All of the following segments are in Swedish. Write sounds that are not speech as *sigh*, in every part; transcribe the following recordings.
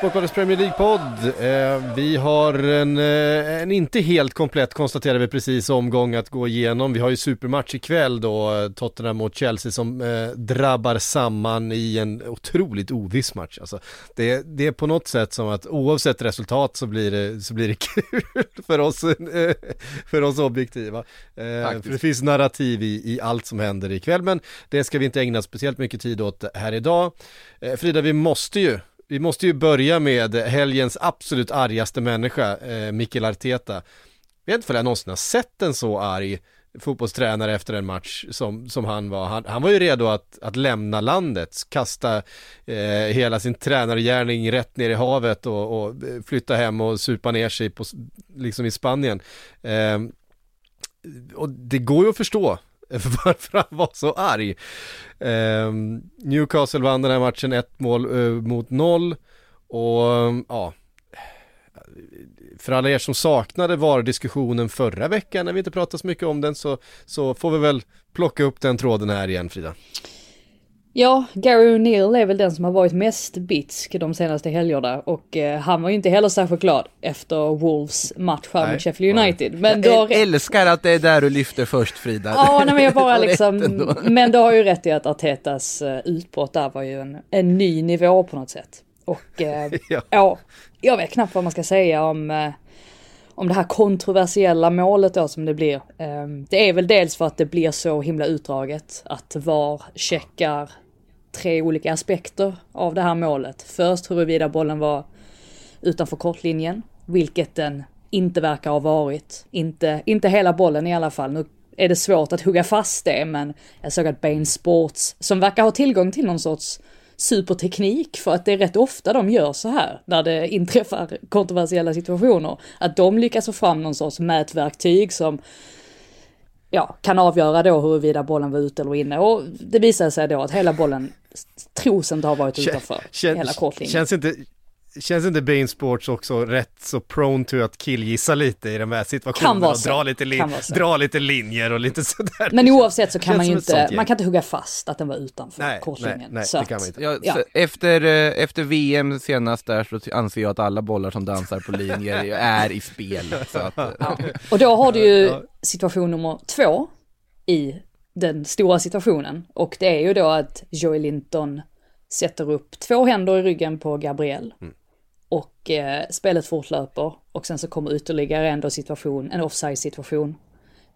Sportbladets Premier League-podd. Eh, vi har en, eh, en inte helt komplett, konstaterar vi precis, omgång att gå igenom. Vi har ju supermatch ikväll då, eh, Tottenham mot Chelsea som eh, drabbar samman i en otroligt oviss match. Alltså, det, det är på något sätt som att oavsett resultat så blir det, så blir det *laughs* kul för oss, eh, för oss objektiva. Eh, för det finns narrativ i, i allt som händer ikväll, men det ska vi inte ägna speciellt mycket tid åt här idag. Frida, vi måste ju vi måste ju börja med helgens absolut argaste människa, eh, Mikael Arteta. Jag vet inte om jag någonsin har sett en så arg fotbollstränare efter en match som, som han var. Han, han var ju redo att, att lämna landet, kasta eh, hela sin tränargärning rätt ner i havet och, och eh, flytta hem och supa ner sig på, liksom i Spanien. Eh, och det går ju att förstå *laughs* varför han var så arg. Eh, Newcastle vann den här matchen ett mål eh, mot noll och ehm, ja, för alla er som saknade VAR-diskussionen förra veckan när vi inte pratade så mycket om den så, så får vi väl plocka upp den tråden här igen Frida. Ja, Gary O'Neill är väl den som har varit mest bitsk de senaste helgerna och eh, han var ju inte heller särskilt glad efter Wolves match här mot Sheffield United. Men jag då... älskar att det är där du lyfter först Frida. Ja, nej, men jag bara *laughs* liksom, men du har ju rätt i att Artetas uh, utbrott där var ju en, en ny nivå på något sätt. Och uh, *laughs* ja. ja. jag vet knappt vad man ska säga om uh, om det här kontroversiella målet då som det blir. Ehm, det är väl dels för att det blir så himla utdraget att VAR checkar tre olika aspekter av det här målet. Först huruvida bollen var utanför kortlinjen, vilket den inte verkar ha varit. Inte, inte hela bollen i alla fall. Nu är det svårt att hugga fast det, men jag såg att Bain Sports, som verkar ha tillgång till någon sorts superteknik för att det är rätt ofta de gör så här när det inträffar kontroversiella situationer. Att de lyckas få fram någon sorts mätverktyg som ja, kan avgöra då huruvida bollen var ute eller inne och det visade sig då att hela bollen tros inte ha varit utanför Kän, hela kortlinjen. Känns inte, Känns inte Bain Sports också rätt så prone to att killgissa lite i de här situationerna och dra lite, lin dra lite linjer och lite *laughs* sådär. Men oavsett så kan man ju inte, man kan inte hugga fast att den var utanför nej, kortlinjen. Nej, nej, så det kan man inte. Ja, ja. Efter, eh, efter VM senast där så anser jag att alla bollar som dansar på linjer är i spel. Att, ja. Och då har du ju situation nummer två i den stora situationen och det är ju då att Joey Linton sätter upp två händer i ryggen på Gabriel. Mm och eh, spelet fortlöper och sen så kommer ytterligare ändå situation, en offside situation.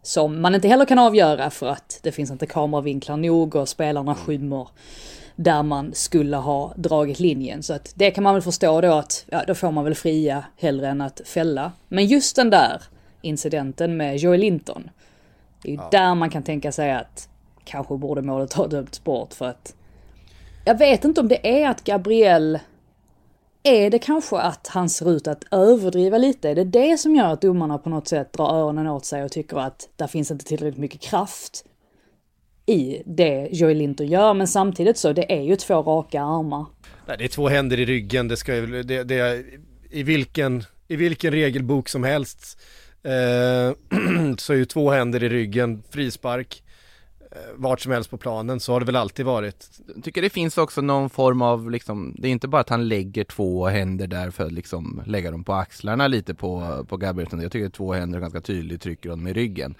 Som man inte heller kan avgöra för att det finns inte kameravinklar nog och spelarna mm. skymmer där man skulle ha dragit linjen. Så att det kan man väl förstå då att, ja då får man väl fria hellre än att fälla. Men just den där incidenten med Joel Linton. Det är ju ja. där man kan tänka sig att kanske borde målet ha dömts bort för att jag vet inte om det är att Gabriel är det kanske att han ser ut att överdriva lite? Är det det som gör att domarna på något sätt drar öronen åt sig och tycker att där finns inte tillräckligt mycket kraft i det Joey Linter gör? Men samtidigt så, det är ju två raka armar. Nej, det är två händer i ryggen, det ska ju, det, det, i vilken, i vilken regelbok som helst eh, *clears throat* så är ju två händer i ryggen, frispark. Eh, vart som helst på planen, så har det väl alltid varit. Jag tycker det finns också någon form av liksom, det är inte bara att han lägger två händer där för att liksom lägga dem på axlarna lite på, på Gabriel, jag tycker två händer ganska tydligt trycker honom i ryggen.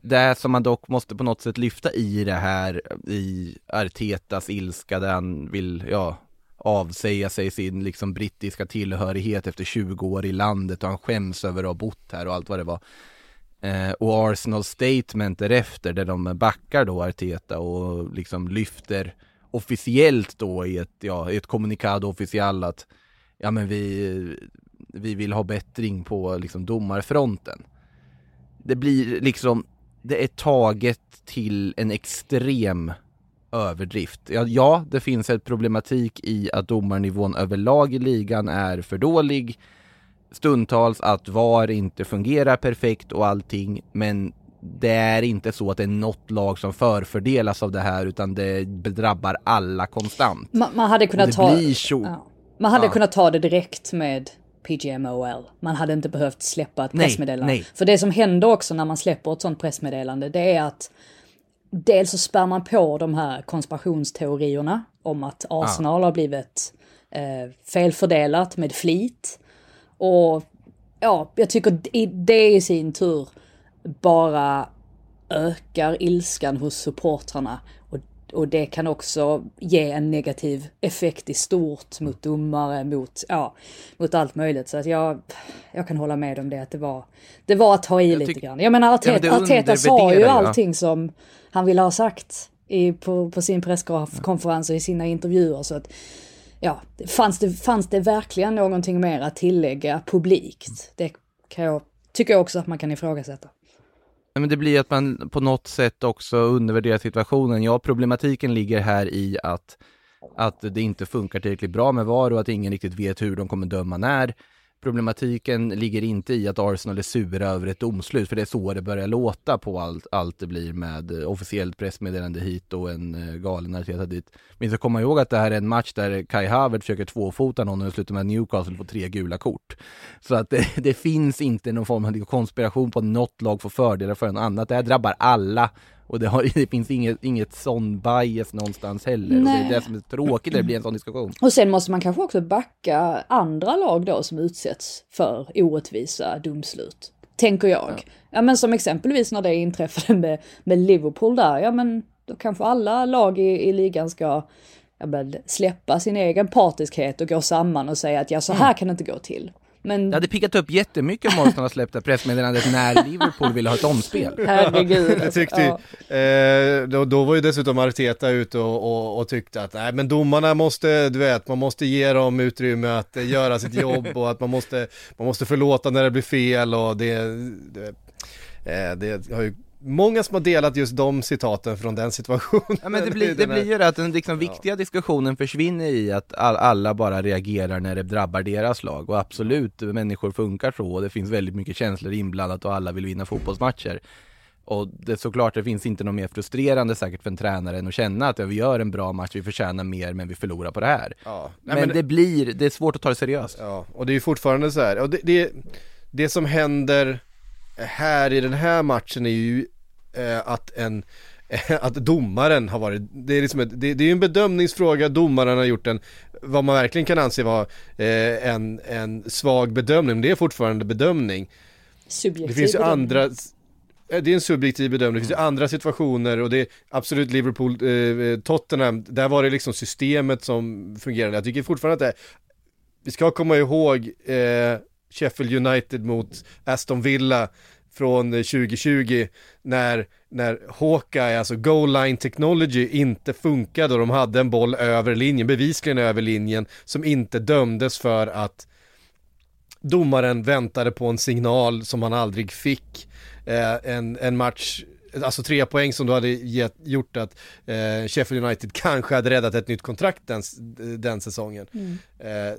Det som man dock måste på något sätt lyfta i det här, i Artetas ilska där han vill, ja, avsäga sig sin liksom brittiska tillhörighet efter 20 år i landet och han skäms över att ha bott här och allt vad det var. Eh, och Arsenal's statement därefter där de backar då Arteta och liksom lyfter officiellt då i ett, ja, i ett kommunikado officiellt att ja men vi, vi vill ha bättring på liksom domarfronten. det blir liksom, det är taget till en extrem överdrift. Ja, ja, det finns ett problematik i att domarnivån överlag i ligan är för dålig. Stundtals att VAR inte fungerar perfekt och allting, men det är inte så att det är något lag som förfördelas av det här utan det drabbar alla konstant. Man, man hade kunnat det ta... Ja. Man hade Ja. kunnat ta det direkt med PGMOL. Man hade inte behövt släppa ett Nej, pressmeddelande. nej. För det som händer också när man släpper ett sånt pressmeddelande, det är att dels så spär man på de här konspirationsteorierna om att Arsenal har blivit eh, felfördelat med flit. Och ja, jag tycker det i sin tur bara ökar ilskan hos supportrarna. Och, och det kan också ge en negativ effekt i stort mot domare, mot, ja, mot allt möjligt. Så att jag, jag kan hålla med om det, att det var, det var att ta i lite grann. Jag menar, Arteta, Ja, Arteta sa ju allting som han ville ha sagt i, på, på sin presskonferens och i sina intervjuer. Så att, ja, fanns det, fanns det verkligen någonting mer att tillägga publikt? Det kan jag, tycker jag också att man kan ifrågasätta. Nej, men det blir att man på något sätt också undervärderar situationen. Ja, problematiken ligger här i att, att det inte funkar tillräckligt bra med VAR och att ingen riktigt vet hur de kommer döma när. Problematiken ligger inte i att Arsenal är sura över ett domslut, för det är så det börjar låta på allt, allt det blir med eh, officiellt pressmeddelande hit och en eh, galen Arteta dit. Men vi ska komma ihåg att det här är en match där Kai Havertz försöker tvåfota någon och det slutar med Newcastle får tre gula kort. Så att det, *laughs* det finns inte någon form av konspiration på att något lag får fördelar för en annat. Det här drabbar alla och det, har, det finns inget, inget sån bias någonstans heller. Och det är det som är tråkigt när det blir en sån diskussion. Och sen måste man kanske också backa andra lag då som utsätts för orättvisa domslut. Tänker jag. Ja, men som exempelvis när det inträffade med, med Liverpool där, ja men då kanske alla lag i, i ligan ska ja, men, släppa sin egen partiskhet och gå samman och säga att ja så här kan det inte gå till. Men Det hade pickat upp jättemycket om Arsenal släppte det pressmeddelandet när Liverpool ville ha ett omspel. *laughs* herregud. *laughs* Jag tyckte ja. eh, då, då var ju dessutom Arteta ute och, och, och tyckte att nej men domarna måste, du vet, man måste ge dem utrymme att göra sitt jobb och att man måste, man måste förlåta när det blir fel och det, det, eh, det har ju många som har delat just de citaten från den situationen. Ja, men det *laughs* blir, det blir ju det att den liksom viktiga diskussionen försvinner i att all, alla bara reagerar när det drabbar deras lag och absolut, människor funkar så och det finns väldigt mycket känslor inblandat och alla vill vinna fotbollsmatcher. Och det är såklart, det finns inte något mer frustrerande säkert för en tränare än att känna att ja, vi gör en bra match, vi förtjänar mer men vi förlorar på det här. Ja. Men, Nej, men- det blir, det är svårt att ta det seriöst. Ja, och det är ju fortfarande så här, och det, det, det som händer här i den här matchen är ju eh, att en *laughs* att domaren har varit, det är liksom ett, det, det är en bedömningsfråga, domaren har gjort en, vad man verkligen kan anse vara eh, en, en svag bedömning, men det är fortfarande bedömning. Subjektiv Det finns ju bedömning. andra, eh, det är en subjektiv bedömning, det finns ju andra situationer och det är absolut Liverpool, eh, Tottenham, där var det liksom systemet som fungerade. Jag tycker fortfarande att det, vi ska komma ihåg eh, Sheffield United mot Aston Villa från eh, 2020 när, när Hawkeye, alltså goal line technology inte funkade och de hade en boll över linjen, bevisligen över linjen, som inte dömdes för att domaren väntade på en signal som han aldrig fick. Eh, en, en match, alltså tre poäng som då hade gett, gjort att eh, Sheffield United *laughs* kanske hade räddat ett nytt kontrakt den, den säsongen. Eh,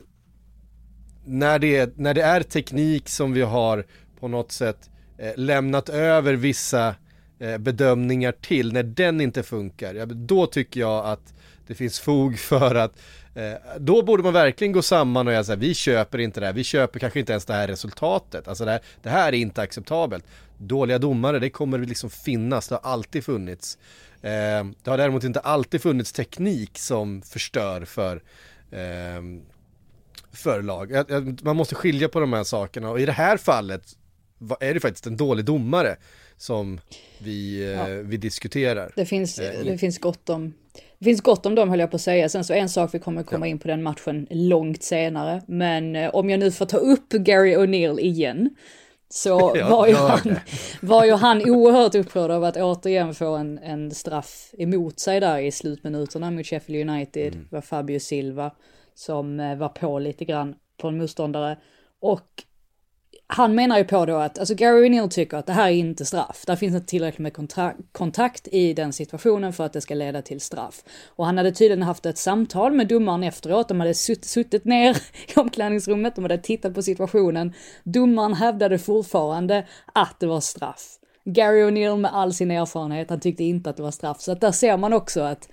när, det, är- när det är teknik som vi har på något sätt eh, lämnat över vissa eh, bedömningar till, när den inte funkar, ja, då tycker jag att det finns fog *laughs* för att eh, då borde man verkligen gå samman och säga vi köper inte det här, vi köper kanske inte ens det här resultatet, alltså det här, det här är inte acceptabelt. Dåliga domare, det kommer liksom finnas, det har alltid funnits. Eh, det har däremot inte alltid funnits teknik som förstör för eh, för lag. Jag- jag- Man måste skilja på de här sakerna och i det här fallet är det faktiskt en dålig domare som vi, eh, Ja. vi diskuterar. Det finns, Eh, det finns gott om det finns gott om dem höll jag på att säga. Sen så en sak vi kommer komma in på den matchen långt senare. Men eh, om jag nu får ta upp Gary O'Neill igen. Så *laughs* Ja, var, ju han, var ju han oerhört upprörd av att återigen få en, en straff emot sig där i slutminuterna mot Sheffield United. Det var Fabio Silva som eh, var på lite grann på en motståndare. Och han menar ju på då att, alltså Gary O'Neill tycker att det här är inte straff. Där finns inte tillräckligt med kontakt i den situationen för att det ska leda till straff. Och han hade tydligen haft ett samtal med domaren efteråt, de hade sutt, suttit ner *laughs* i omklädningsrummet, de hade tittat på situationen. Domaren hävdade fortfarande att det var straff. Gary O'Neill med all sin erfarenhet, han tyckte inte att det var straff. Så att där ser man också att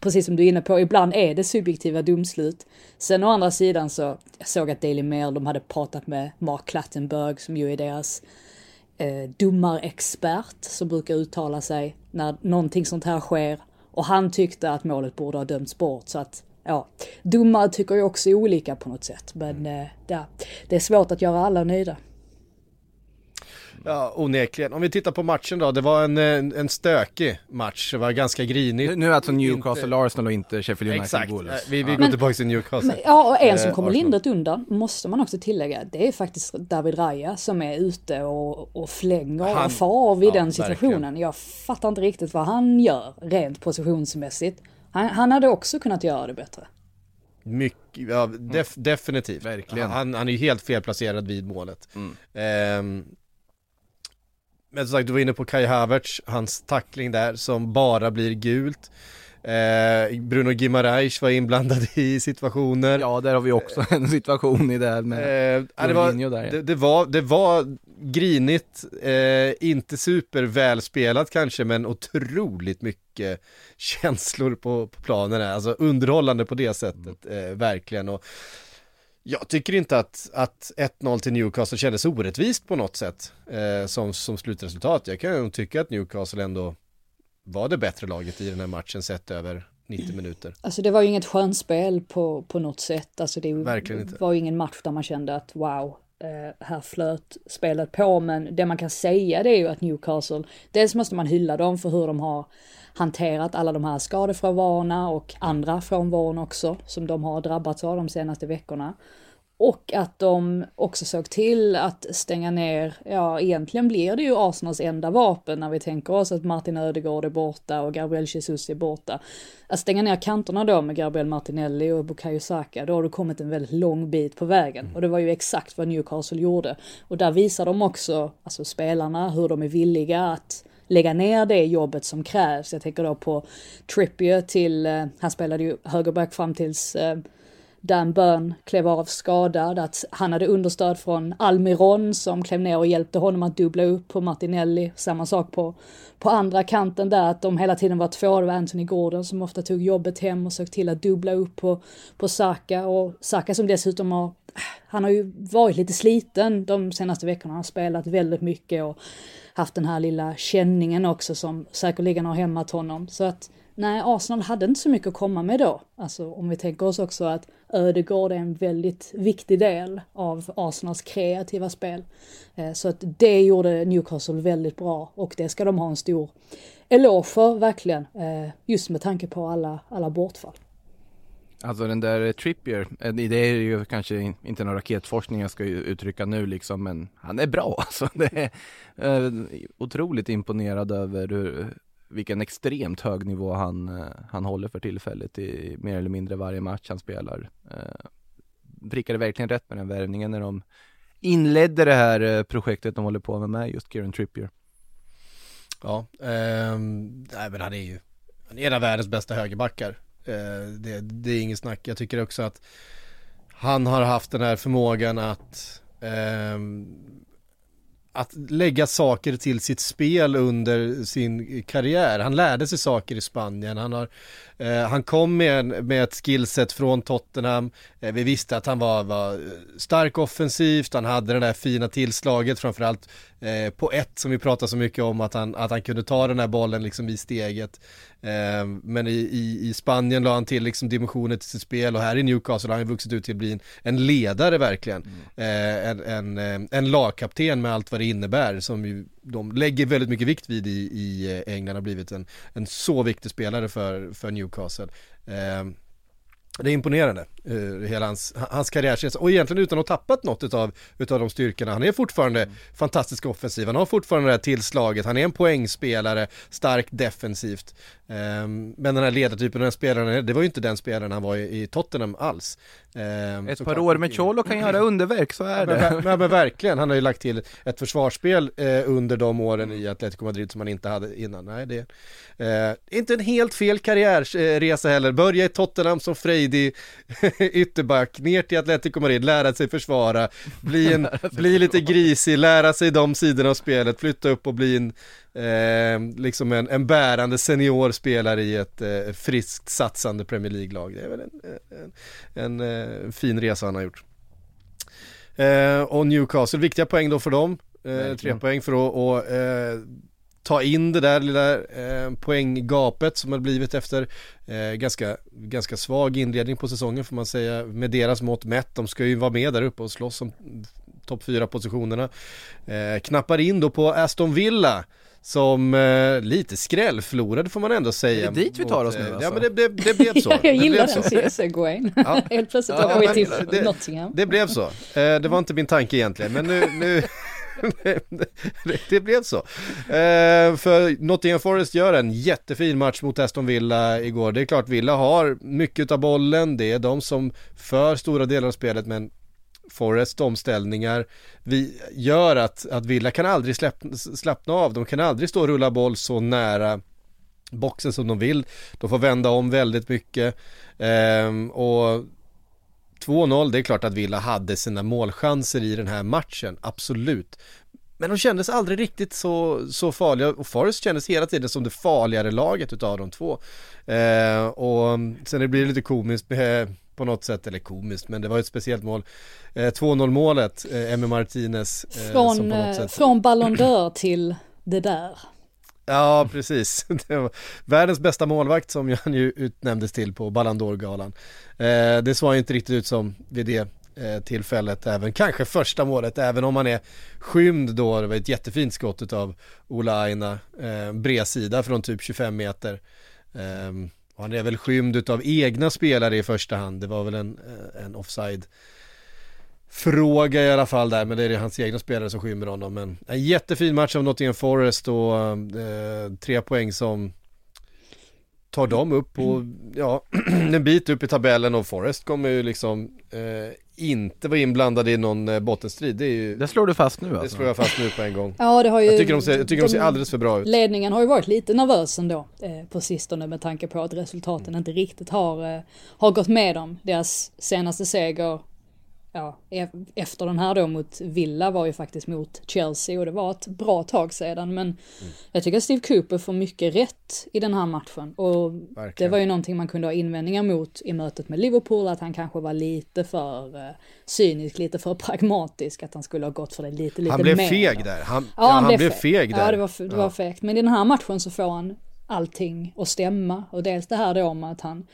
precis som du är inne på, ibland är det subjektiva domslut. Sen å andra sidan så, jag såg att Daily Mail, de hade pratat med Mark Clattenburg som ju är deras eh, domarexpert som brukar uttala sig när någonting sånt här sker. Och han tyckte att målet borde ha dömts bort så att ja, domare tycker ju också olika på något sätt. Men eh, ja, det är svårt att göra alla nöjda. Ja, onekligen. Om vi tittar på matchen då, det var en, en, stökig match, det var ganska grinigt. Nu är alltså Newcastle inte... Arsenal och inte Sheffield United Exakt, Wolves. vi, vi ja. går tillbaka till Newcastle. Men, ja, och en som kommer eh, lindrigt undan, måste man också tillägga, det är faktiskt David Raya som är ute och, och flänger han, och far av i ja, den situationen. Verkligen. Jag fattar inte riktigt vad han gör rent positionsmässigt. Han, han hade också kunnat göra det bättre. Mycket, ja, def, definitivt. Verkligen. Han, han är ju helt felplacerad vid målet. Mm. Um, men som sagt, du var inne på Kai Havertz, hans tackling där som bara blir gult. Eh, Bruno Gimarais var inblandad i situationer. Ja, där har vi också en situation i det med eh, det, var, där, ja. det, det, var, det var grinigt, eh, inte super välspelat kanske, men otroligt mycket känslor på, på planen. Alltså underhållande på det sättet, mm. eh, verkligen. Och jag tycker inte att, att 1-0 till Newcastle kändes orättvist på något sätt eh, som, som slutresultat. Jag kan nog tycka att Newcastle ändå var det bättre laget i den här matchen sett över 90 minuter. Alltså det var ju inget skönspel på, på något sätt. Alltså det var ju ingen match där man kände att wow, eh, här flöt spelet på. Men det man kan säga det är ju att Newcastle, dels måste man hylla dem för hur de har hanterat alla de här skadefrånvarorna och andra frånvaron också som de har drabbats av de senaste veckorna. Och att de också såg till att stänga ner, ja egentligen blir det ju Arsenals enda vapen när vi tänker oss att Martin Ödegaard är borta och Gabriel Jesus är borta. Att stänga ner kanterna då med Gabriel Martinelli och Bukayo Saka, då har du kommit en väldigt lång bit på vägen. Och det var ju exakt vad Newcastle gjorde. Och där visar de också, alltså spelarna, hur de är villiga att lägga ner det jobbet som krävs. Jag tänker då på Trippier till, eh, han spelade ju högerback fram tills eh, Dan Burn klev av skadad, att han hade understöd från Almiron som klev ner och hjälpte honom att dubbla upp på Martinelli. Samma sak på, på andra kanten där, att de hela tiden var två. Det var Anthony Gordon som ofta tog jobbet hem och såg till att dubbla upp på, på Saka. Och Saka som dessutom har, han har ju varit lite sliten de senaste veckorna. Han har spelat väldigt mycket och haft den här lilla känningen också som säkerligen har hämmat honom. Så att nej, Arsenal hade inte så mycket att komma med då. Alltså om vi tänker oss också att Ödegård är en väldigt viktig del av Arsenals kreativa spel. Eh, så att det gjorde Newcastle väldigt bra och det ska de ha en stor eloge för verkligen. Eh, just med tanke på alla, alla bortfall. Alltså den där Trippier, eh, det är ju kanske inte någon raketforskning jag ska uttrycka nu liksom, men han är bra *laughs* alltså. Det är eh, otroligt imponerad över hur, vilken extremt hög nivå han, eh, han håller för tillfället i mer eller mindre varje match han spelar. Prickade verkligen rätt med den värvningen när de inledde det här projektet de håller på med, med just Kieran Trippier. Ja, eh, nej men han är ju han är en av världens bästa högerbackar. Eh, det, det, är inget snack. Jag tycker också att han har haft den här förmågan att eh, att lägga saker till sitt spel under sin karriär. Han lärde sig saker i Spanien. Han, har, eh, han kom med, med ett skillset från Tottenham. Eh, vi visste att han var, var stark offensivt. Han hade det där fina tillslaget framförallt eh, på ett som vi pratar så mycket om att han, att han kunde ta den här bollen liksom i steget. Eh, men i, i, i, Spanien la han till liksom dimensioner till sitt spel och här i Newcastle har han vuxit ut till att bli en, en ledare verkligen. Mm. Eh, en, en, eh, en lagkapten med allt vad det innebär som ju de lägger väldigt mycket vikt vid i, i eh, England har blivit en, en så viktig spelare för, för Newcastle. Eh, det är imponerande, uh, hela hans, hans karriärsresa och egentligen utan att ha tappat något utav, utav de styrkorna. Han är fortfarande mm. fantastisk offensiv, han har fortfarande det här tillslaget, han är en poängspelare, stark defensivt. Um, men den här ledartypen, den spelaren, det var ju inte den spelaren han var i, i Tottenham alls. Um, Ett par år med Cholo kan göra underverk, så är det. Men, men, men, *laughs* verkligen, han har ju lagt till ett försvarsspel eh, under de åren i Atletico Madrid som han inte hade innan. Nej, det är eh, inte en helt fel karriärresa heller. Börja i Tottenham som frejdig *laughs* ytterback, ner till Atletico Madrid, lära sig försvara, bli, en, *laughs* bli lite grisig, lära sig de sidorna av spelet, flytta upp och bli en eh, liksom en, en bärande seniorspelare i ett eh, friskt satsande Premier League-lag. Det är väl en, en, en, en eh, fin resa han har gjort. Eh, och Newcastle, viktiga poäng då för dem. Eh, tre poäng för att och, eh, ta in det där lilla eh, poänggapet som har blivit efter eh, ganska, ganska svag inledning på säsongen får man säga med deras mått mätt. De ska ju vara med där uppe och slåss om topp fyra positionerna. Eh, knappar in då på Aston Villa som eh, lite skrällflorade får man ändå säga. Är det dit vi tar oss nu alltså? Ja men det, det, det blev så. *laughs* jag gillar den segwayn. Ja. *laughs* Helt plötsligt var vi till Nottingham. Det blev så. Eh, det var inte min tanke egentligen men nu, nu *laughs* *laughs* det blev så. Eh, för Nottingham Forest gör en jättefin match mot Aston Villa igår. Det är klart Villa har mycket av bollen, det är de som för stora delar av spelet men Forest omställningar vi gör att, att Villa kan aldrig släpp, slappna av, de kan aldrig stå och rulla boll så nära boxen som de vill. De får vända om väldigt mycket eh, och 2-0, det är klart att Villa hade sina målchanser i den här matchen, absolut. Men de kändes aldrig riktigt så, så farliga och Forest kändes hela tiden som det farligare laget utav de två. Eh, och sen det blir lite komiskt med på något sätt, eller komiskt, men det var ett speciellt mål. Eh, 2-0 målet, eh, Emmy Martinez. Eh, från, eh, sätt... från Ballon d'Or till det där. Ja, precis. *laughs* världens bästa målvakt som han ju utnämndes till på Ballon d'Or-galan. Eh, det såg inte riktigt ut som vid det eh, tillfället även, kanske första målet, även om han är skymd då, det var ett jättefint skott av Ola Aina, eh, bredsida från typ 25 meter. Eh, och han är väl skymd av egna spelare i första hand. Det var väl en, eh, en offside fråga i alla fall där, men det är hans egna spelare som skymmer honom. Men en jättefin match av Nottingham Forest och eh, tre poäng som tar dem upp på, ja, *clears throat* en bit upp i tabellen och Forest kommer ju liksom eh, inte vara inblandade i någon eh, bottenstrid. Det, är ju, det slår du fast nu alltså? Det slår jag fast nu på en gång. Ja, det har ju, jag tycker de ser, jag tycker de, de ser alldeles för bra ut. Ledningen har ju varit lite nervös ändå eh, på sistone med tanke på att resultaten inte riktigt har, eh, har gått med dem. Deras senaste seger ja, e- efter den här då mot Villa var ju faktiskt mot Chelsea och det var ett bra tag sedan men mm. jag tycker att Steve Cooper får mycket rätt i den här matchen och Verkligen. det var ju någonting man kunde ha invändningar mot i mötet med Liverpool att han kanske var lite för uh, cynisk, lite för pragmatisk att han skulle ha gått för det lite, lite mer. Han blev mer. feg där, han, ja, han, han blev feg, feg där. Ja, det var, det var fegt, men i den här matchen så får han allting att stämma och dels det här då om att han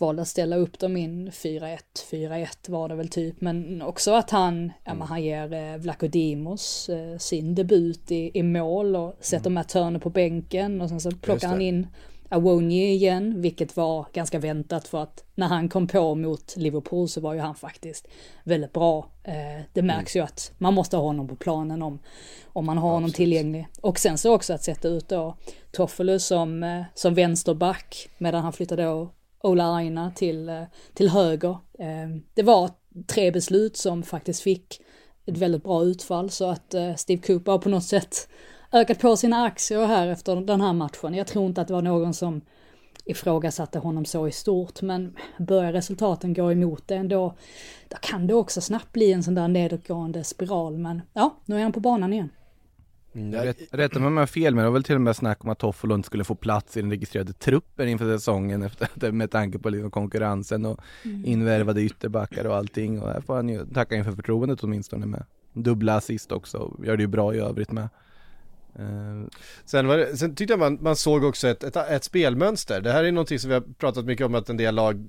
valde att ställa upp dem in 4-1, 4-1 var det väl typ, men också att han, ja, men han ger eh, Vlachodimos eh, sin debut i, i mål och sätter mm. Matt Turner på bänken och sen så plockar han in Awonji igen, vilket var ganska väntat för att när han kom på mot Liverpool så var ju han faktiskt väldigt bra. Eh, det märks mm. ju att man måste ha honom på planen om, om man har Absolut. honom tillgänglig. Och sen så också att sätta ut då Toffolo som, eh, som vänsterback medan han flyttade då Ola Aina till, eh, till höger. Ehm, det var tre beslut som faktiskt fick ett väldigt bra utfall så att eh, Steve Cooper har på något sätt ökat på sina aktier här efter den här matchen. Jag tror inte att det var någon som ifrågasatte honom så i stort, men börjar resultaten gå emot det ändå, då kan det också snabbt bli en sån där nedåtgående spiral, men ja, nu är han på banan igen. Mm, rätt, rätta mig om jag har fel, men det var väl till och med snack om att Toffolo inte skulle få plats i den registrerade truppen inför säsongen efter, med tanke på liksom konkurrensen och mm. invärvade ytterbackar och allting. Och här får han ju tacka inför förtroendet åtminstone med dubbla assist också, gör det ju bra i övrigt med. Uh. Sen, var det, sen tyckte jag man, man såg också ett, ett, ett, spelmönster. Det här är någonting som vi har pratat mycket om att en del lag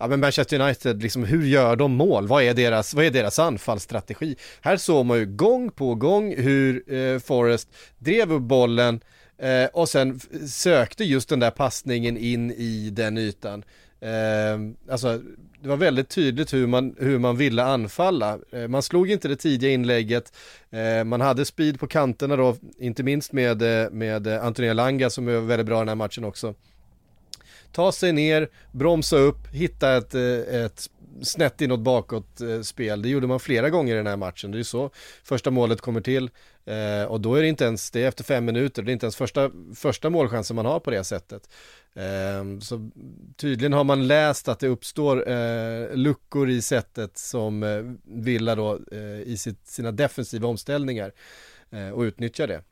Ja men Manchester United, liksom hur gör de mål? Vad är deras, vad är deras anfallsstrategi? Här såg man ju gång på gång hur eh, Forrest drev upp bollen eh, och sen sökte just den där passningen in i den ytan. Eh, alltså det var väldigt tydligt hur man, hur man ville anfalla. Eh, man slog inte det tidiga inlägget, eh, man hade speed på kanterna då, inte minst med, eh, med eh, Antonia Langa som är väldigt bra i den här matchen också. Ta sig ner, bromsa upp, hitta ett, ett snett inåt bakåt spel. Det gjorde man flera gånger i den här matchen. Det är så första målet kommer till. och då är det inte ens, det är efter fem minuter, det är inte ens första, första målchansen man har på det sättet. Ehm, så tydligen har man läst att det uppstår eh, luckor i sättet som eh, Villa då eh, i sina defensiva omställningar och utnyttjar det.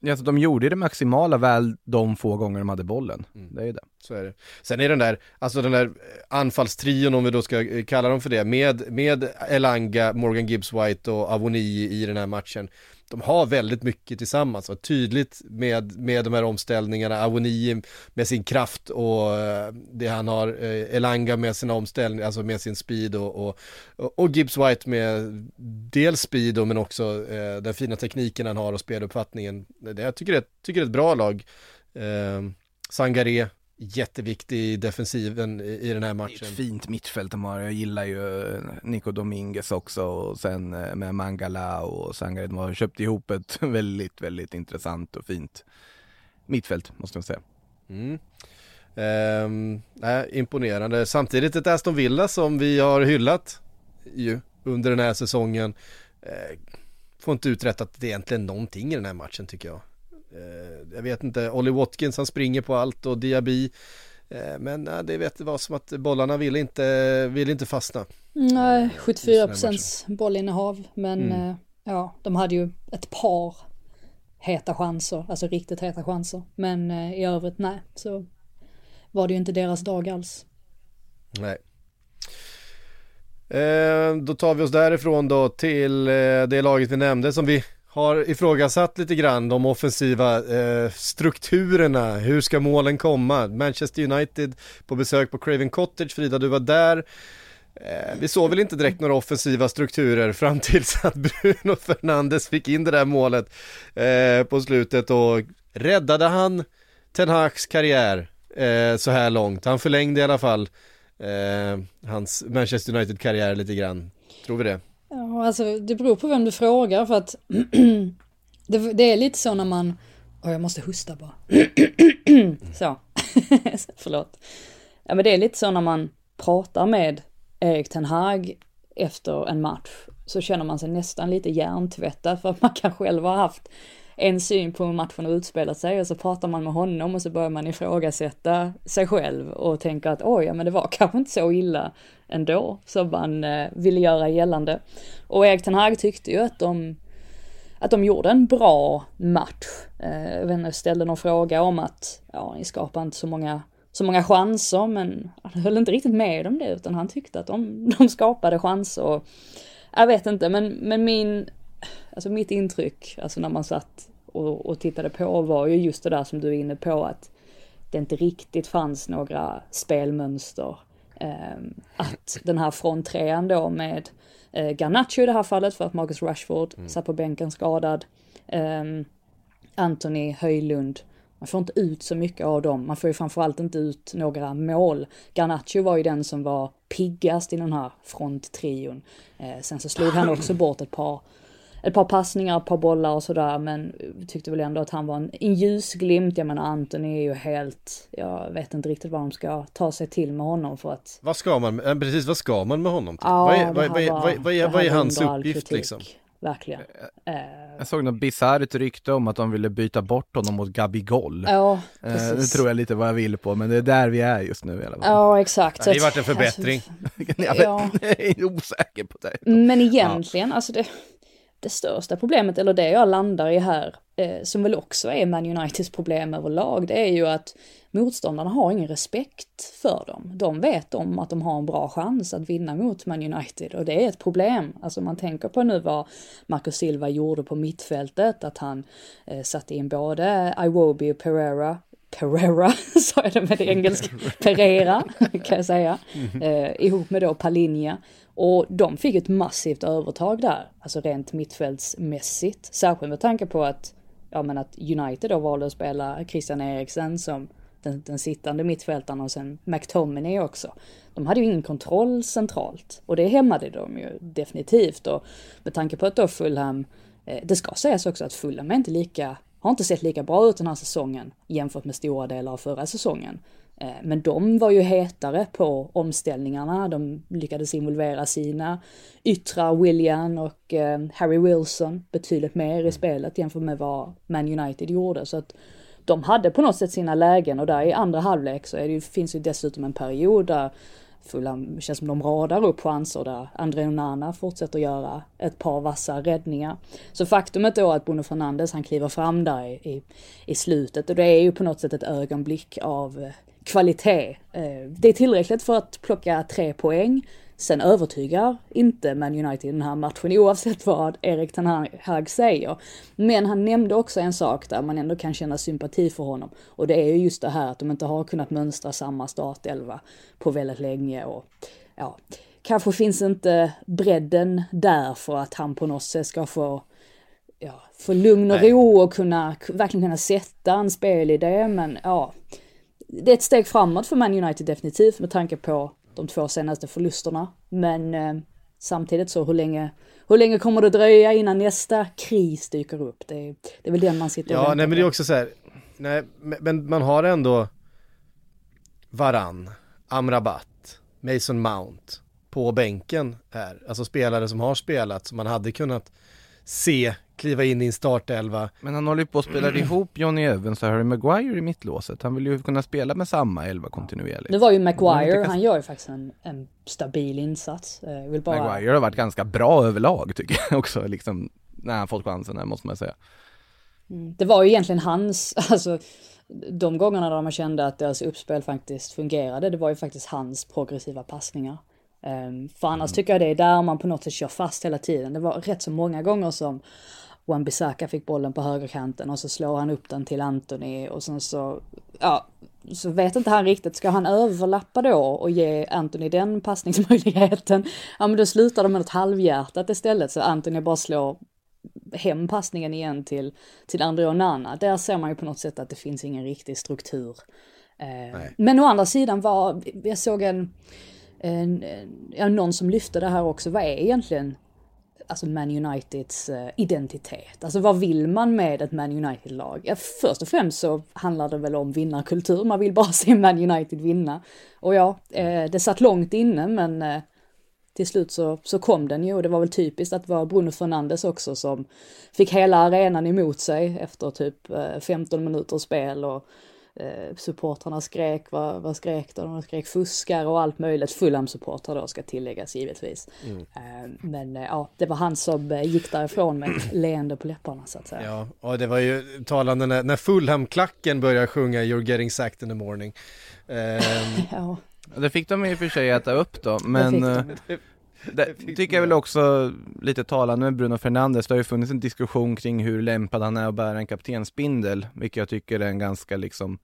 Ja, så de gjorde det maximala väl de få gånger de hade bollen. Mm. Det är ju det. Så är det. Sen är den där, alltså den där anfallstrion om vi då ska eh, kalla dem för det, med, med Elanga, Morgan Gibbs White och Avoni i den här matchen de har väldigt mycket tillsammans och tydligt med, med de här omställningarna, Avoni med sin kraft och eh, det han har, eh, Elanga med sina omställningar, alltså med sin speed och, och, och Gibbs White med dels speed men också den fina tekniken han har och speluppfattningen. Det, jag tycker det, tycker det är ett bra lag. Eh, Sangare jätteviktig i defensiven i, den här matchen. Ett fint mittfält de har. Jag gillar ju eh, Nico Dominguez också och sen eh, med Mangala och Sangare. De har köpt ihop ett *laughs* väldigt, väldigt intressant och fint mittfält måste jag säga. Mm. Ehm, äh, imponerande. Samtidigt ett Aston Villa som vi har hyllat ju under den här säsongen. Ehm, får inte uträttat egentligen någonting i den här matchen tycker jag. Eh, jag vet inte, Olly Watkins han springer på allt och Diaby eh, men det vet var som att bollarna vill inte, vill inte fastna. Nej, 74 procents bollinnehav men mm. Eh, ja, de hade ju ett par heta chanser, alltså riktigt heta chanser. Men i övrigt nej, så var det ju inte deras dag alls. Nej. Eh, då tar vi oss därifrån då till eh, det laget vi nämnde som vi har ifrågasatt lite grann de offensiva eh, strukturerna. Hur ska målen komma? Manchester United på besök på Craven Cottage. Frida, du var där. Eh, vi såg väl inte direkt några offensiva strukturer fram tills att Bruno Fernandes fick in det där målet eh, på slutet och räddade han Ten Hags karriär eh, så här långt. Han förlängde i alla fall eh, hans Manchester United-karriär lite grann. Tror vi det? Ja, alltså det beror på vem du frågar för att *clears throat* det, det, är lite så när man, oh, jag måste hosta bara. *clears throat* så, *laughs* förlåt. Ja men det är lite så när man pratar med Erik Ten Hag efter en match så känner man sig nästan lite hjärntvättad för att man *laughs* kan själv ha haft en syn på hur matchen har utspelat sig och så pratar man med honom och så börjar man ifrågasätta sig själv och tänka att oj, ja men det var kanske inte så illa ändå som man eh, ville göra gällande. Och Erik Ten Hag tyckte ju att de att de gjorde en bra match. Eh, jag vet inte, ställde någon fråga om att, ja, ni skapar inte så många, så många chanser, men han höll inte riktigt med om det, utan han tyckte att de, *laughs* de skapade chanser. Och, jag vet inte, men, men min alltså mitt intryck, alltså när man satt och, och tittade på var ju just det där som du är inne på att det inte riktigt fanns några spelmönster. Eh, att den här fronttrean då med eh, Garnacho i det här fallet för att Marcus Rashford mm. satt på bänken skadad. Eh, Anthony Höjlund. Man får inte ut så mycket av dem. Man får ju framförallt inte ut några mål. Garnacho var ju den som var piggast i den här fronttrion. Eh, sen så slog han också bort ett par ett par passningar, ett par bollar och sådär, men tyckte väl ändå att han var en, en ljusglimt. Jag menar Anton är ju helt, jag vet inte riktigt vad de ska ta sig till med honom för att... Vad ska man, precis vad ska man med honom till? Ja, vad, är, vad, vad, vad, vad, är, vad är hans uppgift kritik, liksom? Verkligen. Uh, jag såg något bisarrt rykte om att de ville byta bort honom mot Gabi Goll. Ja, precis. Uh, det tror jag lite vad jag vill på, men det är där vi är just nu i alla fall. Ja, exakt. Det har varit en förbättring. *laughs* Alltså, ja, *laughs* jag är osäker på det. Men egentligen, ja. alltså det det största problemet, eller det jag landar i här, eh, som väl också är Man Uniteds problem överlag, det är ju att motståndarna har ingen respekt för dem. De vet om att de har en bra chans att vinna mot Man United och det är ett problem. Alltså man tänker på nu vad Marcus Silva gjorde på mittfältet, att han eh, satte in både Iwobi och Pereira Pereira, *laughs* sa jag det med det engelska, *laughs* Pereira kan jag säga, mm. eh, ihop med då Palinja. Och de fick ett massivt övertag där, alltså rent mittfältsmässigt. Särskilt med tanke på att, ja men att United då valde att spela Christian Eriksen som den, den sittande mittfältaren och sen McTominay också. De hade ju ingen kontroll centralt och det hämmade de ju definitivt och med tanke på att då Fulham, eh, det ska sägas också att Fulham är inte lika, har inte sett lika bra ut den här säsongen jämfört med stora delar av förra säsongen. Eh, men de var ju hetare på omställningarna, de lyckades involvera sina yttra William och eh, Harry Wilson betydligt mer i spelet jämfört med vad Man United gjorde. Så att de hade på något sätt sina lägen och där i andra halvlek så det finns ju dessutom en period där Fulham känns som de radar upp chanser där André Onana fortsätter göra ett par vassa räddningar. Så faktumet då att Bruno Fernandes han kliver fram där i, i, slutet och det är ju på något sätt ett ögonblick av eh, kvalitet. Eh, det är tillräckligt för att plocka tre poäng. Sen övertygar inte Man United i den här matchen oavsett vad Erik Ten Hag säger. Men han nämnde också en sak där man ändå kan känna sympati för honom. Och det är ju just det här att de inte har kunnat mönstra samma startelva på väldigt länge och ja, kanske finns inte bredden där för att han på något sätt ska få ja, få lugn och Nej. ro och kunna, verkligen kunna sätta en spelidé men ja, det är ett steg framåt för Man United definitivt med tanke på de två senaste förlusterna. Men eh, samtidigt så hur länge, hur länge kommer det dröja innan nästa kris dyker upp? Det är, det är väl den man sitter och Ja, nej men det är också så här, nej men man har ändå Varann, Amrabat, Mason Mount på bänken här. Alltså spelare som har spelat, som man hade kunnat se kliva in i en startelva. Men han håller ju på att spela ihop Johnny Evans och Harry Maguire i mittlåset. Han vill ju kunna spela med samma elva kontinuerligt. Nu var ju Maguire, han gör ju faktiskt en, en stabil insats. Eh, vill bara... Maguire har varit ganska bra överlag tycker jag *laughs* också, liksom när han fått chansen här måste man säga. Mm. Det var ju egentligen hans, *laughs* alltså de gångerna där man kände att deras uppspel faktiskt fungerade, det var ju faktiskt hans progressiva passningar. Um, för annars mm. tycker jag det är där man på något sätt kör fast hela tiden. Det var rätt så många gånger som Wan-Bissaka fick bollen på högerkanten och så slår han upp den till Anthony och sen så, ja, så vet inte han riktigt, ska han överlappa då och ge Anthony den passningsmöjligheten? Ja men då slutar de med något halvhjärtat istället så Anthony bara slår hem passningen igen till, till André Onana. Där ser man ju på något sätt att det finns ingen riktig struktur. Eh, men å andra sidan var, jag såg en, en, ja, någon som lyfte det här också, vad är egentligen alltså Man Uniteds uh, identitet. Alltså vad vill man med ett Man United-lag? Ja, först och främst så handlar det väl om vinnarkultur, man vill bara *laughs* se Man United vinna. Och ja, eh, det satt långt inne men eh, till slut så, så kom den ju och det var väl typiskt att det var Bruno Fernandes också som fick hela arenan emot sig efter typ eh, 15 minuters spel och eh, supportrarna skrek, vad, vad skrek de? De skrek fuskar och allt möjligt. Fulham-supportrar då ska tilläggas givetvis. Mm. Eh, men eh, ja, det var han som gick därifrån med ett leende på läpparna så att säga. Ja, och det var ju talande när, när Fulham-klacken började sjunga You're getting sacked in the morning. *laughs* ja. Det fick de i och för sig äta upp då, men det *laughs* tycker jag väl också lite talande med Bruno Fernandes. Det har ju funnits en diskussion kring hur lämpad han är att bära en kaptensbindel, vilket jag tycker är en ganska liksom